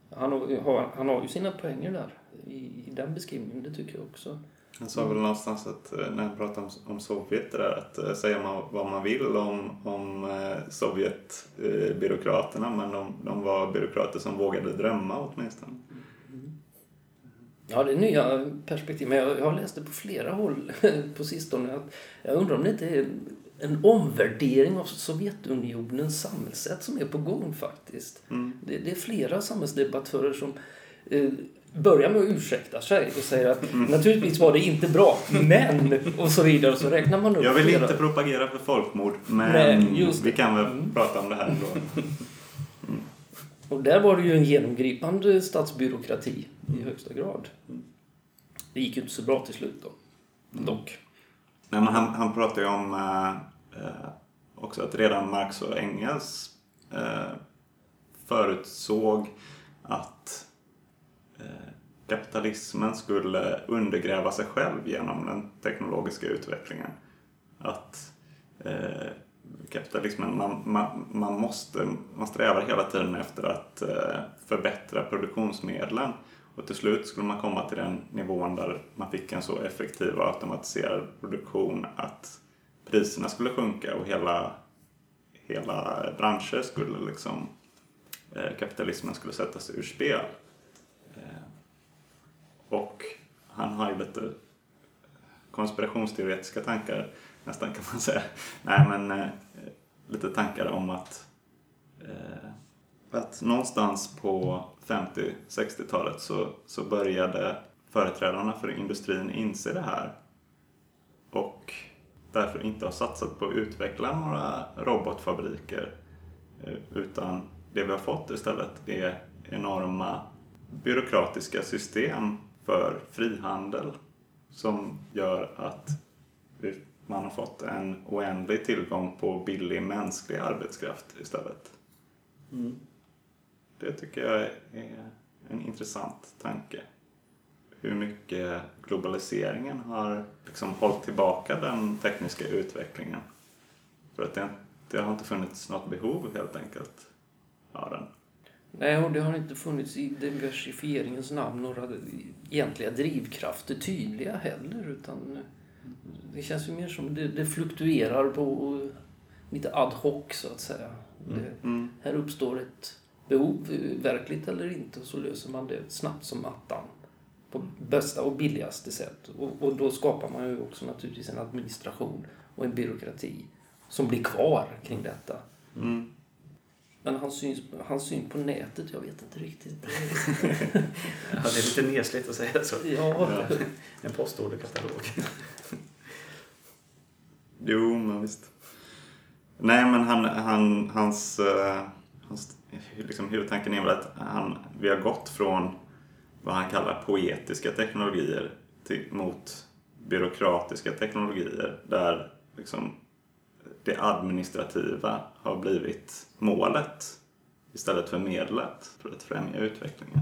Speaker 3: han har, han har ju sina poänger där i, i den beskrivningen, det tycker jag också.
Speaker 1: Han sa väl någonstans att eh, när han pratade om, om Sovjet där att eh, säga man vad man vill om, om eh, Sovjetbyråkraterna men de, de var byråkrater som vågade drömma åtminstone.
Speaker 3: Ja, det är nya perspektiv. Men jag, jag har läst det på flera håll (laughs) på sistone. Att jag undrar om det inte är en omvärdering av Sovjetunionens samhällssätt som är på gång faktiskt. Det, det är flera samhällsdebattörer som eh, börjar med att ursäkta sig och säger att naturligtvis var det inte bra, men och så vidare. Och så räknar man upp
Speaker 1: Jag vill
Speaker 3: flera.
Speaker 1: inte propagera för folkmord men
Speaker 3: Nej,
Speaker 1: vi kan väl prata om det här ändå.
Speaker 3: Och där var det ju en genomgripande statsbyråkrati i högsta grad. Det gick ju inte så bra till slut då. Dock.
Speaker 1: Nej, men han, han pratar ju om eh, också att redan Marx och Engels eh, förutsåg att kapitalismen skulle undergräva sig själv genom den teknologiska utvecklingen. Att eh, kapitalismen, man, man, man, måste, man strävar hela tiden efter att eh, förbättra produktionsmedlen. Och till slut skulle man komma till den nivån där man fick en så effektiv och automatiserad produktion att priserna skulle sjunka och hela, hela branscher skulle liksom, eh, kapitalismen skulle sättas ur spel. Och han har ju lite konspirationsteoretiska tankar nästan kan man säga. Nej men eh, lite tankar om att, eh, att någonstans på 50-60-talet så, så började företrädarna för industrin inse det här och därför inte har satsat på att utveckla några robotfabriker eh, utan det vi har fått istället är enorma byråkratiska system för frihandel som gör att man har fått en oändlig tillgång på billig mänsklig arbetskraft istället.
Speaker 2: Mm.
Speaker 1: Det tycker jag är en intressant tanke. Hur mycket globaliseringen har liksom hållit tillbaka den tekniska utvecklingen. För att det, det har inte funnits något behov helt enkelt av den.
Speaker 3: Nej, och det har inte funnits i diversifieringens namn några egentliga drivkrafter tydliga heller. Utan det känns ju mer som det, det fluktuerar på lite ad hoc så att säga. Det,
Speaker 1: Mm.
Speaker 3: här uppstår ett behov, eh, verkligt eller inte, och så löser man det snabbt som attan. På bästa och billigaste sätt. Och, och då skapar man ju också naturligtvis en administration och en byråkrati som blir kvar kring detta.
Speaker 1: Mm.
Speaker 3: Men hans syn, hans syn på nätet, jag vet inte riktigt. (laughs) (laughs)
Speaker 2: Ja, det är lite nesligt att säga så.
Speaker 3: Ja,
Speaker 2: En postorderkatalog.
Speaker 1: Jo, men visst. Nej, men han, han, hans, eh, hans liksom, huvudtanken är väl att han, vi har gått från vad han kallar poetiska teknologier till, mot byråkratiska teknologier där liksom, det administrativa har blivit målet istället för medlet för att främja utvecklingen.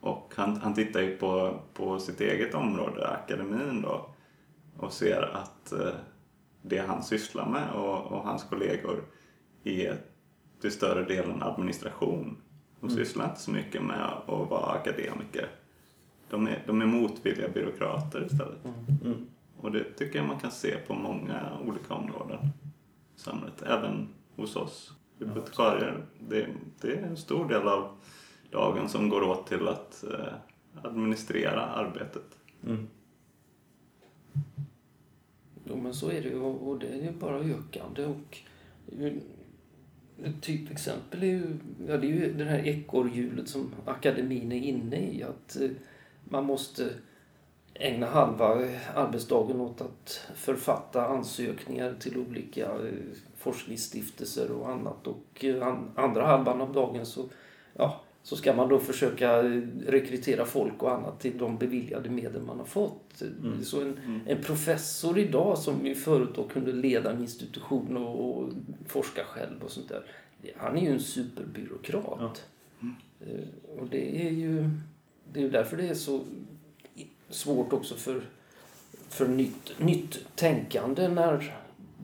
Speaker 1: Och han, han tittar ju på, på sitt eget område, akademin då, och ser att eh, det han sysslar med och, och hans kollegor är till större delen administration. De sysslar inte så mycket med att vara akademiker. De är, de är motvilliga byråkrater istället.
Speaker 2: Mm.
Speaker 1: Och det tycker jag man kan se på många olika områden i samhället. Även hos oss bibliotekarier. Det, det är en stor del av dagen som går åt till att eh, administrera arbetet.
Speaker 2: Mm.
Speaker 3: Jo, men så är det ju och det är ju bara ökande. Och ett typexempel är ju, ja, det är ju det här ekorrhjulet som akademin är inne i. Att eh, man måste ägna halva arbetsdagen åt att författa ansökningar till olika eh, forskningsstiftelser och annat. Och eh, an- andra halvan av dagen så, ja, så ska man då försöka eh, rekrytera folk och annat till de beviljade medel man har fått. Så en, en professor idag som ju förut då kunde leda en institution och, och forska själv och sånt där. Han är ju en superbyråkrat. Eh, Och det är ju det är därför det är så svårt också för, för nytt, nytt tänkande när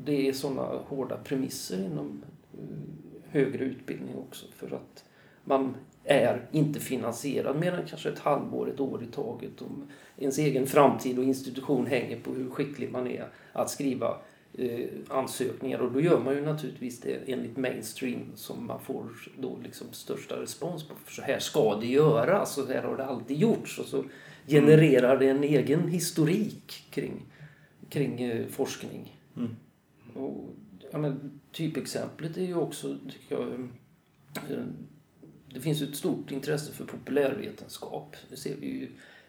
Speaker 3: det är sådana hårda premisser inom eh, högre utbildning också. För att man är inte finansierad mer än kanske ett halvår, ett år i taget. Och ens egen framtid och institution hänger på hur skicklig man är att skriva eh, ansökningar. Och då gör man ju naturligtvis det enligt mainstream som man får då liksom största respons på. För så här ska det göras och så här har det alltid gjorts. Och så genererar det en egen historik kring, kring eh, forskning.
Speaker 2: Mm.
Speaker 3: Och, ja, men, typexemplet är ju också, tycker jag, eh, det finns ett stort intresse för populärvetenskap. Det ser vi ju i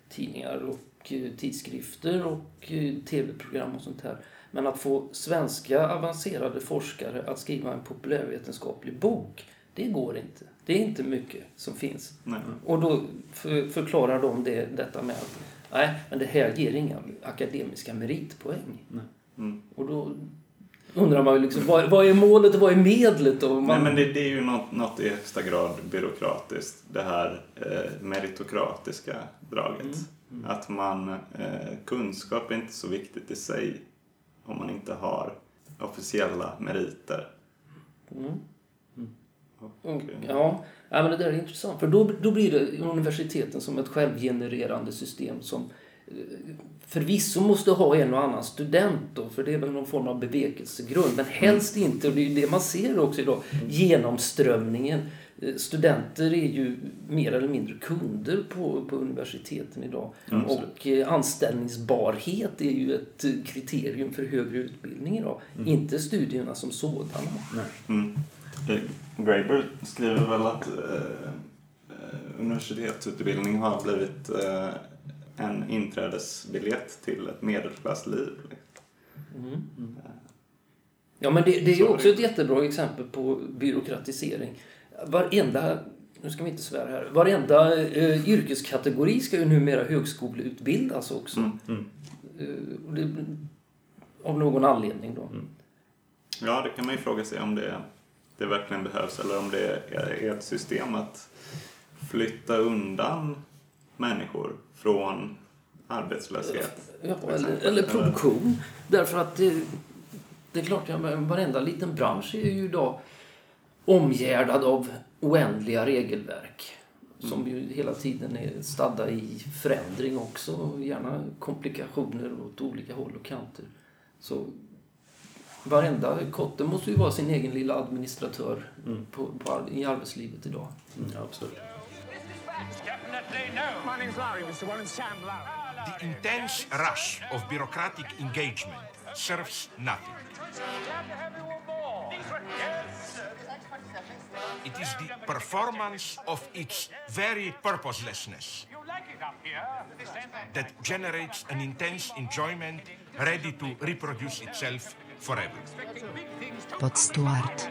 Speaker 3: tidningar och eh, tidskrifter och eh, tv-program och sånt här. Men att få svenska avancerade forskare att skriva en populärvetenskaplig bok, det går inte. Det är inte mycket som finns.
Speaker 1: Nej.
Speaker 3: Och då för, förklarar de det, detta med att nej, men det här ger inga akademiska meritpoäng.
Speaker 1: Mm.
Speaker 3: Och då undrar man ju liksom, vad, vad är målet och vad är medlet? då? man,
Speaker 1: Nej, men det, det är ju något, något i högsta grad byråkratiskt. Det här eh, meritokratiska draget. Att man, eh, kunskap är inte så viktigt i sig om man inte har officiella meriter.
Speaker 3: Mm.
Speaker 1: Eh,
Speaker 3: ja, ja, men det där är intressant. För då, då blir det universiteten som ett självgenererande system som eh, förvisso måste ha en och annan student då, för det är väl någon form av bevekelsegrund. Men helst inte, och det är ju det man ser också idag, genomströmningen. Eh, Studenter är ju mer eller mindre kunder på, på universiteten idag. och eh, anställningsbarhet är ju ett kriterium för högre utbildning idag. Inte studierna som sådana.
Speaker 1: Mm. Eh, Graeber skriver väl att eh, eh, universitetsutbildning har blivit eh, en inträdesbiljett till ett medelklassliv.
Speaker 3: Ja, men det, det är också ett jättebra exempel på byråkratisering. Varenda, nu ska vi inte svära här, varenda eh, yrkeskategori ska ju numera högskoleutbildas också.
Speaker 1: Mm.
Speaker 3: Eh, och det, av någon anledning då.
Speaker 1: Ja, det kan man ju fråga sig om det, det verkligen behövs eller om det är ett system att flytta undan människor från arbetslöshet.
Speaker 3: Ja, eller, eller produktion. Därför att det, det är klart, ja, varenda liten bransch är ju idag omgärdad av oändliga regelverk. Som ju hela tiden är stadda i förändring också. Gärna komplikationer åt olika håll och kanter. Så varenda kotte måste ju vara sin egen lilla administratör på, på, ar- i arbetslivet idag.
Speaker 2: Mm, absolut.
Speaker 7: The intense rush of bureaucratic engagement serves nothing. It is the performance of its very purposelessness that generates an intense enjoyment ready to reproduce itself forever.
Speaker 5: Pod Stewart.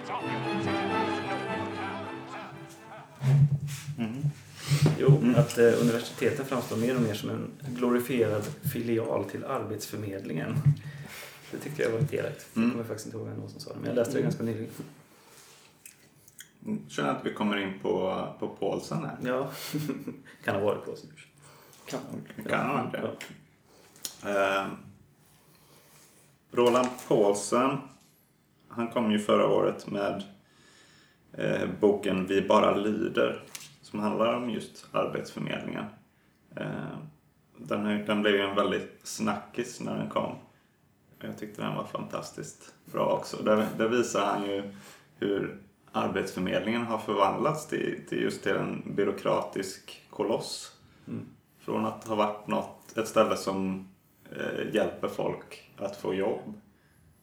Speaker 2: Jo, att eh, universiteten framstår mer och mer som en glorifierad filial till Arbetsförmedlingen. Det tyckte jag var lite elakt. Jag kommer faktiskt inte ihåg vem som sa det, men jag läste det ganska nyligen.
Speaker 1: Jag känner att vi kommer in på, på Paulsen här.
Speaker 2: Ja, (laughs) kan ha varit oss.
Speaker 3: Kan.
Speaker 1: Kan ha varit det.
Speaker 2: Ja.
Speaker 1: Eh, Roland Paulsen, han kom ju förra året med eh, boken Vi bara lyder som handlar om just Arbetsförmedlingen. Eh, den, den blev ju en väldigt snackis när den kom. Jag tyckte den var fantastiskt bra också. Där, där visar han ju hur Arbetsförmedlingen har förvandlats till, till just till en byråkratisk koloss. Från att ha varit något, ett ställe som eh, hjälper folk att få jobb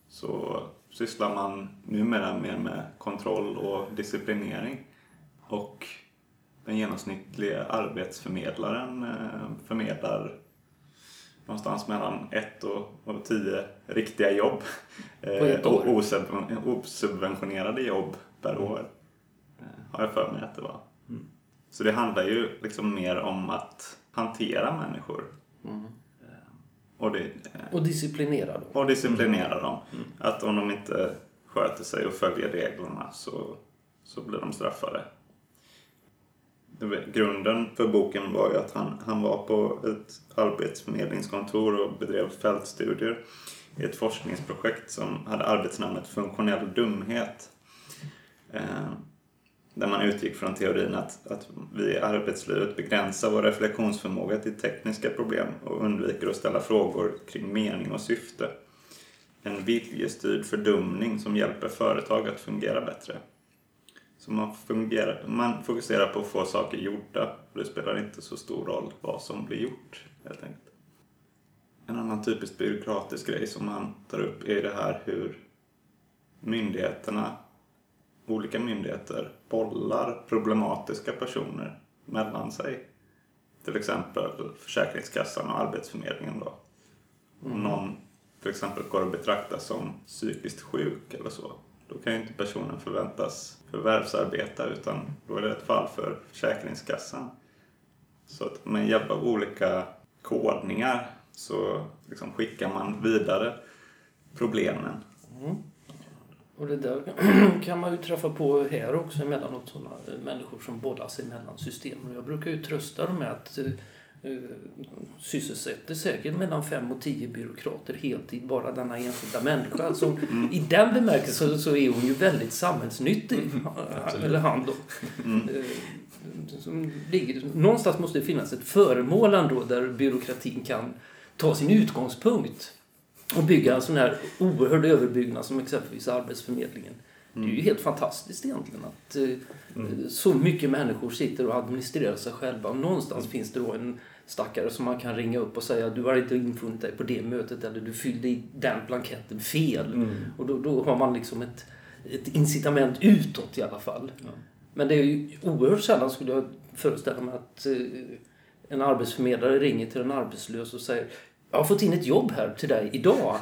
Speaker 1: så sysslar man numera mer med kontroll och disciplinering. Och den genomsnittliga arbetsförmedlaren eh, förmedlar någonstans mellan ett och, och tio riktiga jobb. Eh, och osubventionerade jobb per år. Eh, har jag för mig att det var. Så det handlar ju liksom mer om att hantera människor. Eh, Och, det,
Speaker 3: Och disciplinera dem.
Speaker 1: och disciplinera dem. Att om de inte sköter sig och följer reglerna så, så blir de straffade. Grunden för boken var ju att han, han var på ett arbetsförmedlingskontor och bedrev fältstudier i ett forskningsprojekt som hade arbetsnamnet Funktionell dumhet. Eh, där man utgick från teorin att, att vi i arbetslivet begränsar vår reflektionsförmåga till tekniska problem och undviker att ställa frågor kring mening och syfte. En viljestyrd fördumning som hjälper företag att fungera bättre. Så man, fungerar, man fokuserar på att få saker gjorda och det spelar inte så stor roll vad som blir gjort helt enkelt. En annan typiskt byråkratisk grej som man tar upp är det här hur myndigheterna olika myndigheter bollar problematiska personer mellan sig. Till exempel Försäkringskassan och Arbetsförmedlingen då. Om någon till exempel går och betraktas som psykiskt sjuk eller så, då kan ju inte personen förväntas förvärvsarbeta utan då är det ett fall för Försäkringskassan. Så att med hjälp av olika kodningar så liksom skickar man vidare problemen.
Speaker 3: Och det där (clears throat) kan man ju träffa på här också emellanåt sådana eh, människor som bollar sig mellan systemen. Jag brukar ju trösta dem med att eh, sysselsätter säkert mellan fem och tio byråkrater heltid bara denna enskilda människa. Alltså, I den bemärkelsen så är hon ju väldigt samhällsnyttig. (laughs) Eller han då. Eh, Som ligger, någonstans måste det finnas ett föremål ändå där byråkratin kan ta sin utgångspunkt och bygga en sån här oerhörd överbyggnad som exempelvis Arbetsförmedlingen. Det är ju helt fantastiskt egentligen att eh, så mycket människor sitter och administrerar sig själva. Och någonstans finns det då en stackare som man kan ringa upp och säga du har inte infunnit dig på det mötet eller du fyllde i den blanketten fel. Och då, då har man liksom ett, ett incitament utåt i alla fall. Men det är ju oerhört sällan skulle jag föreställa mig att eh, en arbetsförmedlare ringer till en arbetslös och säger jag har fått in ett jobb här till dig idag.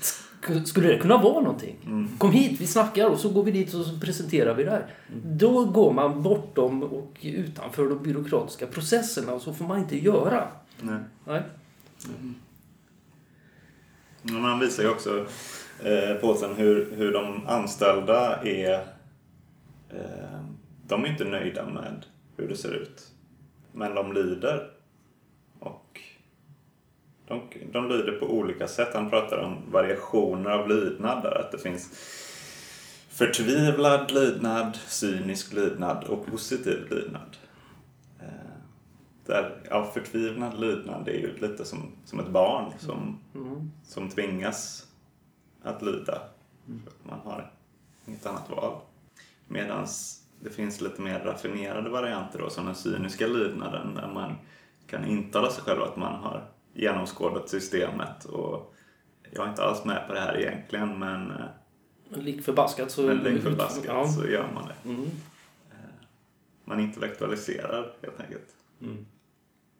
Speaker 3: Sk- Skulle det kunna vara någonting? Kom hit, vi snackar och så går vi dit och så presenterar vi det här. Då går man bortom och utanför de byråkratiska processerna och så får man inte göra.
Speaker 1: Nej.
Speaker 3: Nej.
Speaker 1: Men man visar ju också eh, på sen hur, hur de anställda är... Eh, de är inte nöjda med hur det ser ut. Men de lider. De, de lyder på olika sätt. Han pratar om variationer av lydnad där. Att det finns förtvivlad lydnad, cynisk lydnad och positiv lydnad. Eh, där, ja, förtvivlad lydnad är ju lite som, som ett barn som, som tvingas att lyda. Mm. man har inget annat val. Medan det finns lite mer raffinerade varianter då, som den cyniska lydnaden där man kan intala sig själv att man har genomskådat systemet och jag är inte alls med på det här egentligen men, eh,
Speaker 3: Men lik förbaskat så...
Speaker 1: men lik förbaskat
Speaker 3: Ja.
Speaker 1: så gör man det.
Speaker 3: Mm.
Speaker 1: Man intellektualiserar helt enkelt.
Speaker 2: Mm.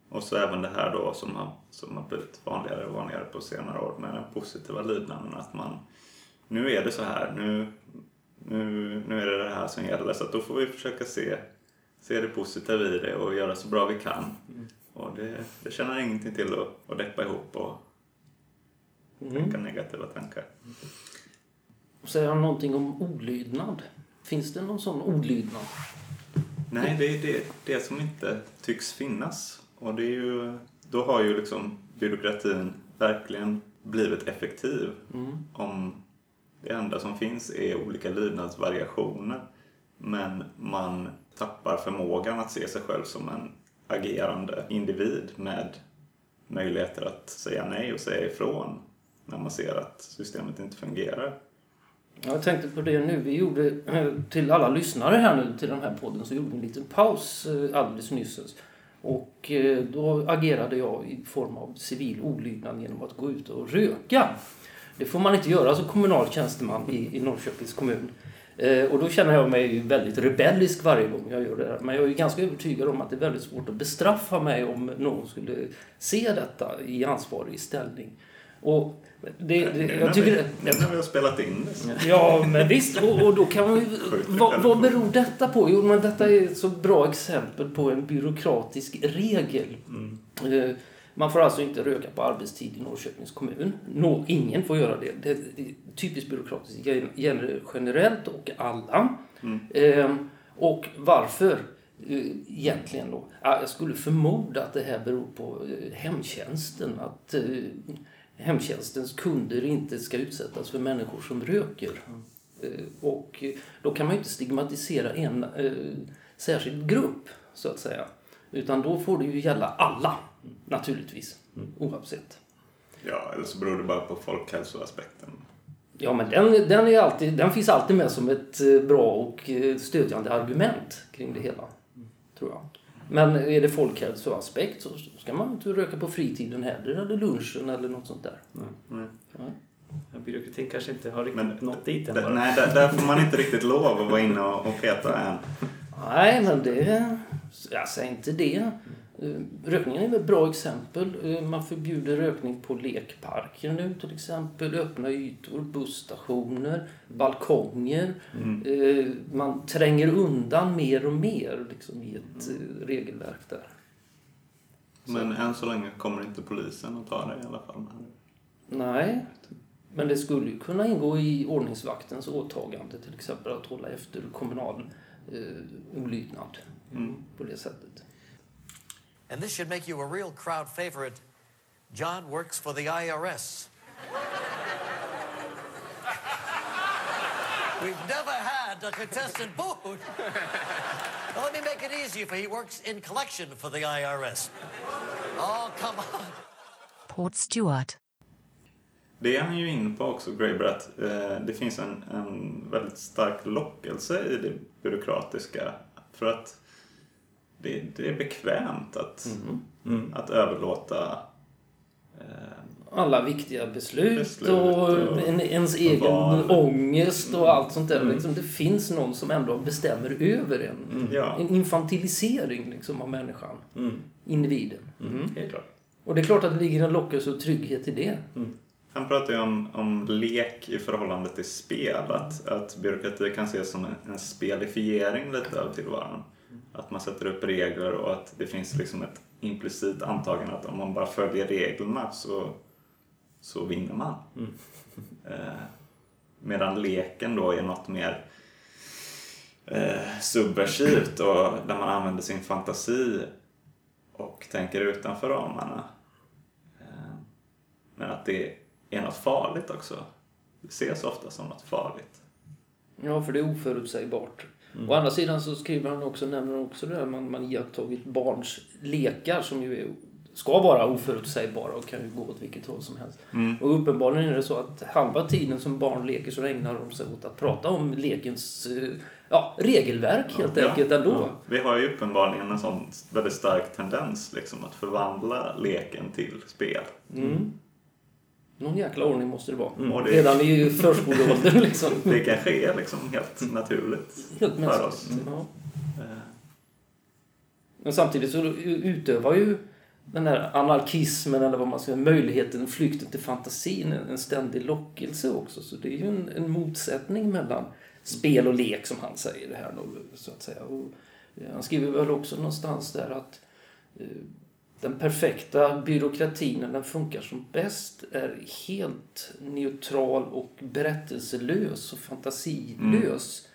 Speaker 1: Och så även det här då som har, som har blivit vanligare och vanligare på senare år med den positiva lydnaden. Att man, nu är det så här, nu, nu, nu är det det här som gäller. Så att då får vi försöka se, se det positiva i det och göra så bra vi kan. Och det, det tjänar ingenting till att, att deppa ihop och tänka negativa tankar.
Speaker 3: Säger han någonting om olydnad? Finns det någon sån olydnad?
Speaker 1: Nej, det är det, det som inte tycks finnas. Och det är ju, då har ju liksom byråkratin verkligen blivit effektiv. Om det enda som finns är olika lydnadsvariationer. Men man tappar förmågan att se sig själv som en agerande individ med möjligheter att säga nej och säga ifrån när man ser att systemet inte fungerar.
Speaker 3: Jag tänkte på det nu. Vi gjorde, eh, till alla lyssnare här nu till den här podden, så gjorde vi en liten paus eh, alldeles nyss. Och eh, då agerade jag i form av civil olydnad genom att gå ut och röka. Det får man inte göra som kommunal tjänsteman i, i Norrköpings kommun. Eh, och då känner jag mig väldigt rebellisk varje gång jag gör det här. Men jag är ganska övertygad om att det är väldigt svårt att bestraffa mig om någon skulle se detta i ansvarig ställning. Och det, det,
Speaker 1: Nu
Speaker 3: jag tycker det,
Speaker 1: nu när vi har spelat in det.
Speaker 3: Ja, men visst. Och, och då kan man ju... Vad, vad beror detta på? Jo, men detta är ett så bra exempel på en byråkratisk regel. Eh, Man får alltså inte röka på arbetstid i Norrköpings kommun. Nå, ingen får göra det. Det är typiskt byråkratiskt. Det gäller generellt och alla. Eh, Och varför? eh, Egentligen då? Ja, Jag skulle förmoda att det här beror på eh, hemtjänsten. Att eh, hemtjänstens kunder inte ska utsättas för människor som röker. Eh, Och då kan man ju inte stigmatisera en eh, särskild grupp, så att säga. Utan då får det ju gälla alla, naturligtvis. Oavsett.
Speaker 1: Ja, eller så beror det bara på folkhälsoaspekten.
Speaker 3: Ja, men den, den, är alltid, den finns alltid med som ett eh, bra och eh, stödjande argument kring det hela. Tror jag. Men är det folkhälsoaspekt så ska man inte röka på fritiden heller, eller lunchen eller något sånt där.
Speaker 2: Ja, byråkratin kanske inte har riktigt
Speaker 1: Men
Speaker 2: nått dit än bara.
Speaker 1: nej, där, där får man inte riktigt lov att vara inne och, och peta än.
Speaker 3: Nej, men det... Jag säger inte det. Eh, Rökningen är ett bra exempel. Eh, Man förbjuder rökning på lekparker nu till exempel. Öppna ytor, busstationer, balkonger. Eh, Man tränger undan mer och mer liksom, i ett regelverk där.
Speaker 1: Men än så länge kommer inte polisen att ta det i alla fall.
Speaker 3: Nej, men det skulle ju kunna ingå i ordningsvaktens åtagande till exempel att hålla efter kommunal eh, olydnad på det sättet.
Speaker 9: And this should make you a real crowd favorite. John works for the IRS. We've never had a contestant booed. Well, let me make it easier for you. He works in collection for the IRS. Oh, come on.
Speaker 5: Port Stewart.
Speaker 1: Det är han ju inne på också, Graeber, att eh, det finns en, en väldigt stark lockelse i det byråkratiska. För att det, det är bekvämt att, att överlåta eh,
Speaker 3: alla viktiga beslut,
Speaker 1: Beslut
Speaker 3: och,
Speaker 1: och-
Speaker 3: en, ens
Speaker 1: och
Speaker 3: egen
Speaker 1: val.
Speaker 3: ångest och allt sånt där. Liksom, det finns någon som ändå bestämmer över en.
Speaker 1: Ja.
Speaker 3: En infantilisering liksom, av människan. Individen.
Speaker 2: Helt klart.
Speaker 3: Och det är klart att det ligger en lockelse och trygghet i det.
Speaker 1: Han pratar ju om, om lek i förhållande till spel. Att, att byråkrati kan ses som en, en spelifiering lite av tillvaron. Att man sätter upp regler och att det finns liksom ett implicit antagande att om man bara följer reglerna så, så vinner man.
Speaker 2: Mm. (laughs)
Speaker 1: Eh, medan leken då är något mer eh, subversivt och där man använder sin fantasi och tänker utanför ramarna. Eh, men att det är något farligt också. Det ses ofta som något farligt.
Speaker 3: Ja, för det är oförutsägbart. Å andra sidan så skriver han också, nämner han också det där man, man iakttagit barns lekar som ju är, ska vara oförutsägbara och kan ju gå åt vilket håll som helst. Och uppenbarligen är det så att halva tiden som barn leker så ägnar de sig åt att prata om lekens eh, ja, regelverk helt enkelt ändå.
Speaker 1: Ja. Vi har ju uppenbarligen en sån väldigt stark tendens liksom, att förvandla leken till spel.
Speaker 3: Mm. Någon jäkla ordning måste det vara.
Speaker 1: Och det-
Speaker 3: Redan i förskoleåldern (laughs) liksom.
Speaker 1: Det kanske är liksom helt naturligt
Speaker 3: Helt
Speaker 1: för oss.
Speaker 3: mänskligt. Ja.
Speaker 1: Eh,
Speaker 3: Men samtidigt så utövar ju den här anarkismen eller vad man ska möjligheten, flykten till fantasin en ständig lockelse också. Så det är ju en, en motsättning mellan spel och lek som han säger det här då, så att säga. Och han skriver väl också någonstans där att eh, den perfekta byråkratin när den funkar som bäst är helt neutral och berättelselös och fantasilös.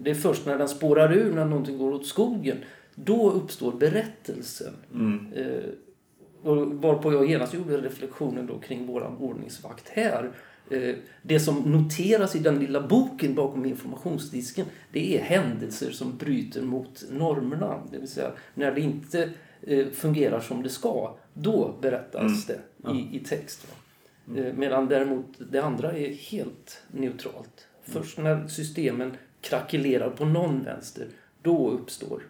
Speaker 3: Det är först när den spårar ur, när någonting går åt skogen, då uppstår berättelsen.
Speaker 1: mm,
Speaker 3: Eh, och varpå jag genast gjorde reflektionen då kring våran ordningsvakt här. Eh, det som noteras i den lilla boken bakom informationsdisken det är händelser som bryter mot normerna. Det vill säga när det inte fungerar som det ska, då berättas det i, i text. Va? Eh, medan däremot det andra är helt neutralt. Först när systemen krackelerar på någon vänster, då uppstår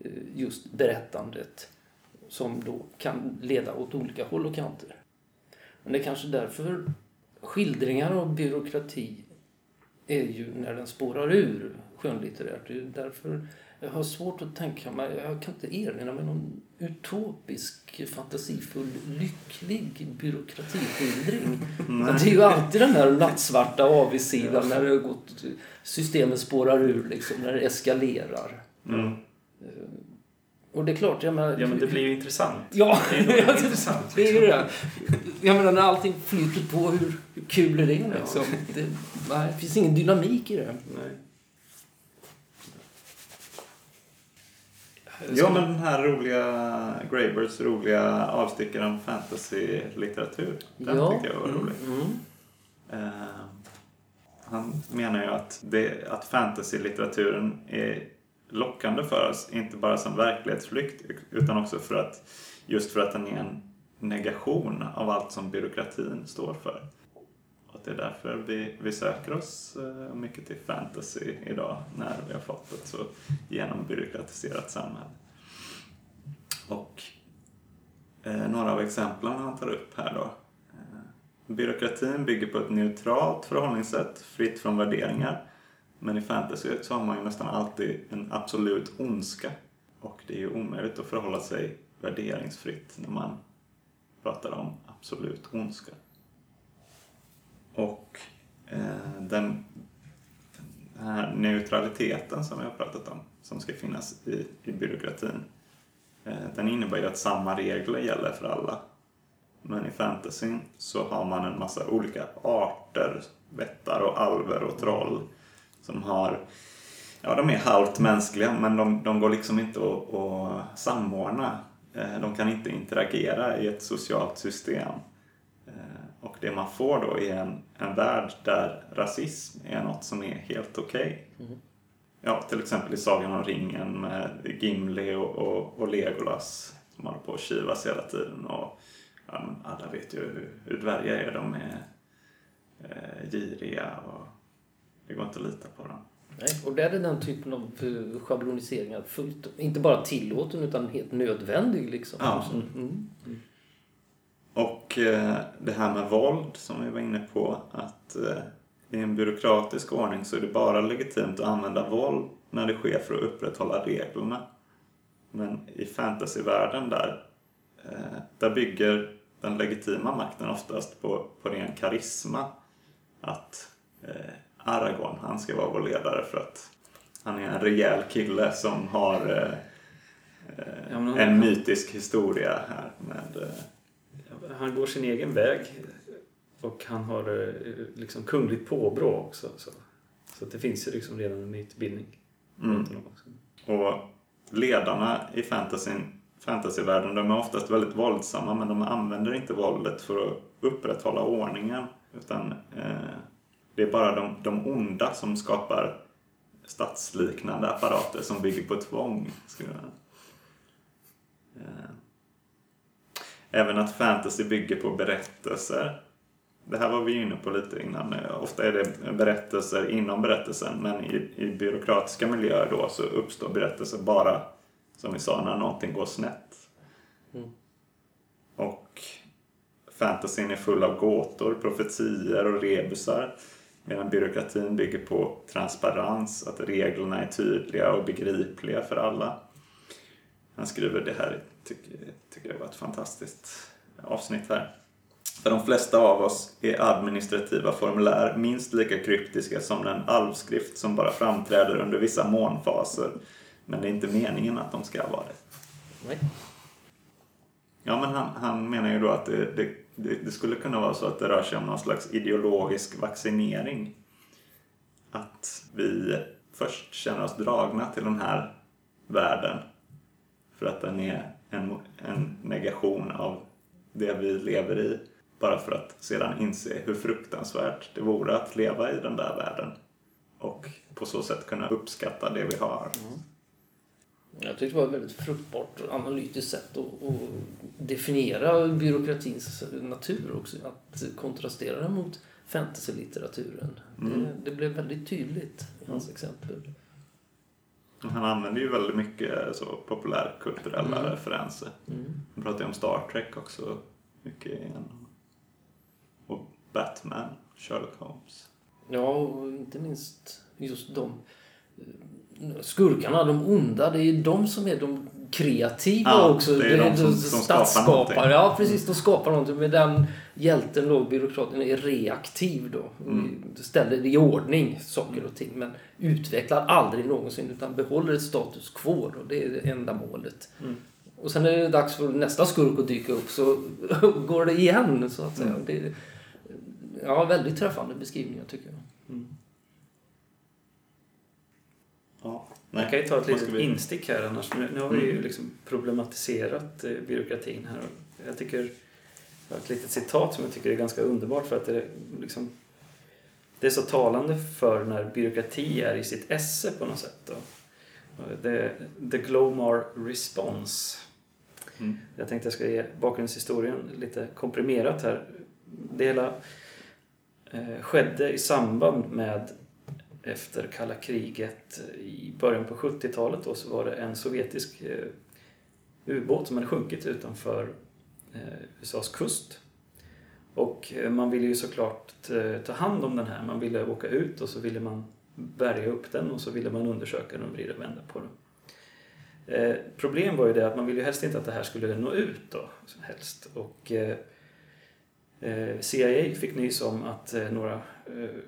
Speaker 3: eh, just berättandet som då kan leda åt olika håll och kanter. Men det är kanske därför skildringar av byråkrati är ju när den spårar ur skönlitterärt. Det är därför jag har svårt att tänka mig, jag kan inte erinra mig någon utopisk, fantasifull, lycklig byråkratiskildring. (laughs) Det är ju alltid den här nattsvarta avigsidan när det gått, systemet spårar ur liksom, när det eskalerar.
Speaker 1: mm.
Speaker 3: Och det är klart, jag menar...
Speaker 2: Ja, men det blir ju intressant.
Speaker 3: Ja,
Speaker 2: Det är väldigt (laughs) intressant.
Speaker 3: det är ju det. Jag menar när allting flyter på, hur, hur kul är det liksom? Det, nej, det finns ingen dynamik i det.
Speaker 2: Nej.
Speaker 1: Ja, men den här roliga Graybirds roliga avstickaren om fantasy-litteratur. Den
Speaker 3: Ja.
Speaker 1: tyckte jag var rolig.
Speaker 3: Mm.
Speaker 1: Eh, han menar ju att, det, att fantasy-litteraturen är lockande för oss, inte bara som verklighetsflykt utan också för att just för att den är en negation av allt som byråkratin står för. Det är därför vi, vi söker oss eh, mycket till fantasy idag när vi har fått ett så genombyråkratiserat samhälle. Och eh, några av exemplen han tar upp här då. Eh, byråkratin bygger på ett neutralt förhållningssätt, fritt från värderingar. Men i fantasy så har man ju nästan alltid en absolut ondska. Och det är ju omöjligt att förhålla sig värderingsfritt när man pratar om absolut ondska. Och eh, den, den här neutraliteten som vi har pratat om, som ska finnas i, i byråkratin, eh, den innebär ju att samma regler gäller för alla. Men i fantasyn så har man en massa olika arter, vättar och alver och troll som har, ja de är halvt mänskliga men de, de går liksom inte att, att samordna. Eh, De kan inte interagera i ett socialt system. Eh, och det man får då är en, en värld där rasism är något som är helt okej. Ja, till exempel i Sagan om ringen med Gimli och, och, och Legolas som håller på att kivas hela tiden. Och, ja, alla vet ju hur, hur dvärgar är. De är eh, giriga och det går inte att lita på dem.
Speaker 3: Nej, och där är den typen av eh, schabloniseringar fullt, inte bara tillåten utan helt nödvändig. Liksom.
Speaker 1: Ja.
Speaker 3: Mm.
Speaker 1: Och eh, det här med våld som vi var inne på, att eh, i en byråkratisk ordning så är det bara legitimt att använda våld när det sker för att upprätthålla reglerna. Men i fantasyvärlden där, eh, där bygger den legitima makten oftast på, på ren karisma. Att eh, Aragorn, han ska vara vår ledare för att han är en rejäl kille som har eh, eh, en mytisk historia här med eh,
Speaker 2: Han går sin egen väg Och han har eh, liksom kungligt påbrå också. Så, så det finns ju liksom redan en mytbildning.
Speaker 1: Mm. Och ledarna i fantasyn, fantasyvärlden, de är oftast väldigt våldsamma men de använder inte våldet för att upprätthålla ordningen. Utan eh, det är bara de, de onda som skapar statsliknande apparater som bygger på tvång. Skulle jag... eh. Även att fantasy bygger på berättelser. Det här var vi inne på lite innan. Ofta är det berättelser inom berättelsen men i, i byråkratiska miljöer då så uppstår berättelser bara, som vi sa, när någonting går snett.
Speaker 3: Mm.
Speaker 1: Och fantasyn är full av gåtor, profetier och rebusar. Medan byråkratin bygger på transparens, att reglerna är tydliga och begripliga för alla. Han skriver det här, tycker, tycker jag var ett fantastiskt avsnitt här. För de flesta av oss är administrativa formulär minst lika kryptiska som den alvskrift som bara framträder under vissa månfaser. Men det är inte meningen att de ska vara det.
Speaker 3: Nej.
Speaker 1: Ja, men han, han menar ju då att det, det, det, det skulle kunna vara så att det rör sig om någon slags ideologisk vaccinering. Att vi först känner oss dragna till den här världen för att den är en, en negation av det vi lever i. Bara för att sedan inse hur fruktansvärt det vore att leva i den där världen. Och på så sätt kunna uppskatta det vi har.
Speaker 3: Jag tyckte det var ett väldigt fruktbart och analytiskt sätt att, att definiera byråkratins natur också. Att kontrastera den mot fantasy-litteraturen. Det, det blev väldigt tydligt i hans exempel.
Speaker 1: Han använder ju väldigt mycket så populärkulturella
Speaker 3: Mm.
Speaker 1: referenser. Han pratar ju om Star Trek också mycket igen. Och Batman, Sherlock Holmes.
Speaker 3: Ja, och inte minst just de eh, skurkarna, de onda, det är de som är de kreativa
Speaker 1: Ja,
Speaker 3: också.
Speaker 1: det är de som- som skapar.
Speaker 3: Ja, precis. De skapar någonting. Men den hjälten då, byråkraten, är reaktiv då.
Speaker 1: Mm.
Speaker 3: Ställer i ordning saker och ting. Men utvecklar aldrig någonsin utan behåller ett status quo. Då. Det är det enda målet.
Speaker 2: Mm.
Speaker 3: Och sen är det dags för nästa skurk att dyka upp så (laughs) går det igen så att säga.
Speaker 1: Mm.
Speaker 3: Det är, ja, väldigt träffande beskrivningar tycker jag.
Speaker 1: Ja.
Speaker 2: Jag kan ju ta ett litet
Speaker 1: vi-
Speaker 2: instick här annars. Nu, har vi ju
Speaker 1: Mm.
Speaker 2: liksom problematiserat eh, byråkratin här. Och Jag tycker, jag har ett litet citat som jag tycker är ganska underbart för att det är liksom det är så talande för när byråkrati är i sitt esse på något sätt. Då. Det, the Glomar Response.
Speaker 1: Mm.
Speaker 2: Jag tänkte jag ska ge bakgrundshistorien lite komprimerat här. Det hela eh, skedde i samband med efter kalla kriget i början på 70-talet då så var det en sovjetisk eh, ubåt som hade sjunkit utanför eh, USAs kust. Och eh, man ville ju såklart ta hand om den här. Man ville åka ut och så ville man bärga upp den och så ville man undersöka den och vrida och vända på den. Eh, problem var ju det att man ville ju helst inte att det här skulle nå ut då, helst. Och eh, CIA fick nys om att några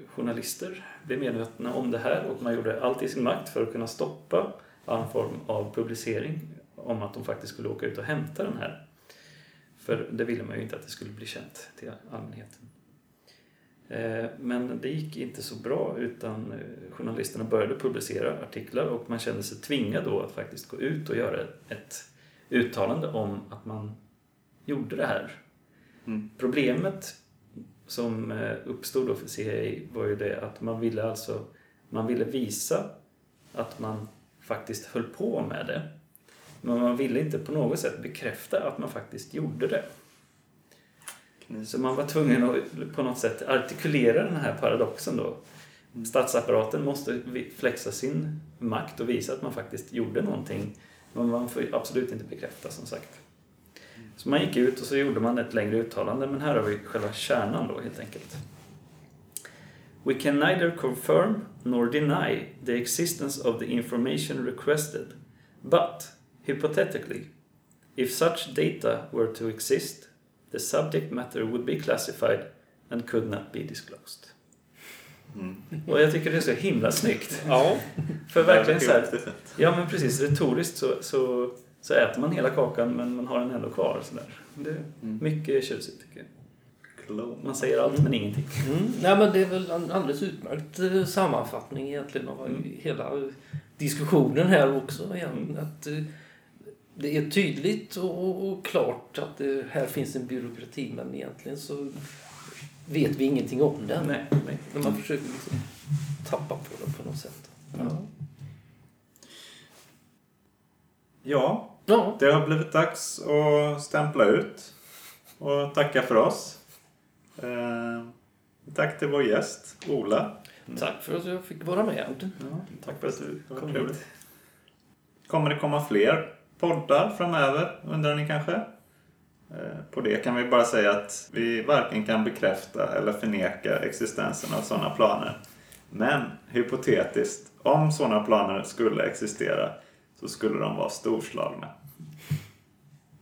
Speaker 2: journalister blev medvetna om det här och man gjorde allt i sin makt för att kunna stoppa all form av publicering om att de faktiskt skulle åka ut och hämta den här. För det ville man ju inte att det skulle bli känt till allmänheten. Eh, Men det gick inte så bra utan eh, journalisterna började publicera artiklar och man kände sig tvingad då att faktiskt gå ut och göra ett uttalande om att man gjorde det här.
Speaker 1: Mm.
Speaker 2: Problemet som eh, uppstod då för CIA var ju det att man ville alltså man ville visa att man faktiskt höll på med det. Men man ville inte på något sätt bekräfta att man faktiskt gjorde det. Så man var tvungen att på något sätt artikulera den här paradoxen då. Statsapparaten måste flexa sin makt och visa att man faktiskt gjorde någonting. Men man får absolut inte bekräfta som sagt. Så man gick ut och så gjorde man ett längre uttalande men här har vi själva kärnan då helt enkelt. We can neither confirm nor deny the existence of the information requested, but hypothetically, if such data were to exist, the subject matter would be classified and could not be disclosed.
Speaker 1: Mm.
Speaker 2: Och jag tycker det är så himla snyggt.
Speaker 3: Ja.
Speaker 2: För verkligen så
Speaker 1: är
Speaker 2: här. Ja men precis, retoriskt så, så, så äter man hela kakan men man har den ändå kvar. Så där. Det är
Speaker 1: Mm.
Speaker 2: mycket tjusigt tycker jag. Man säger allt men ingenting.
Speaker 3: Mm. Nej, men det är väl en alldeles utmärkt eh, sammanfattning egentligen av
Speaker 2: Mm.
Speaker 3: hela diskussionen här också. Igen. Att, eh, det är tydligt och, och klart att det här finns en byråkrati men egentligen så vet vi ingenting om den.
Speaker 2: Nej, nej.
Speaker 3: Men man försöker liksom tappa på den på något sätt. Ja.
Speaker 1: Ja,
Speaker 3: Ja.
Speaker 1: det har blivit dags att stämpla ut och tacka för oss. Eh, tack till vår gäst, Ola.
Speaker 3: Tack för att jag fick vara med.
Speaker 2: Tack för att du kom hit.
Speaker 1: Kommer det komma fler poddar framöver, undrar ni kanske? Eh, På det kan vi bara säga att vi varken kan bekräfta eller förneka existensen av sådana planer. Men hypotetiskt, om sådana planer skulle existera så skulle de vara storslagna.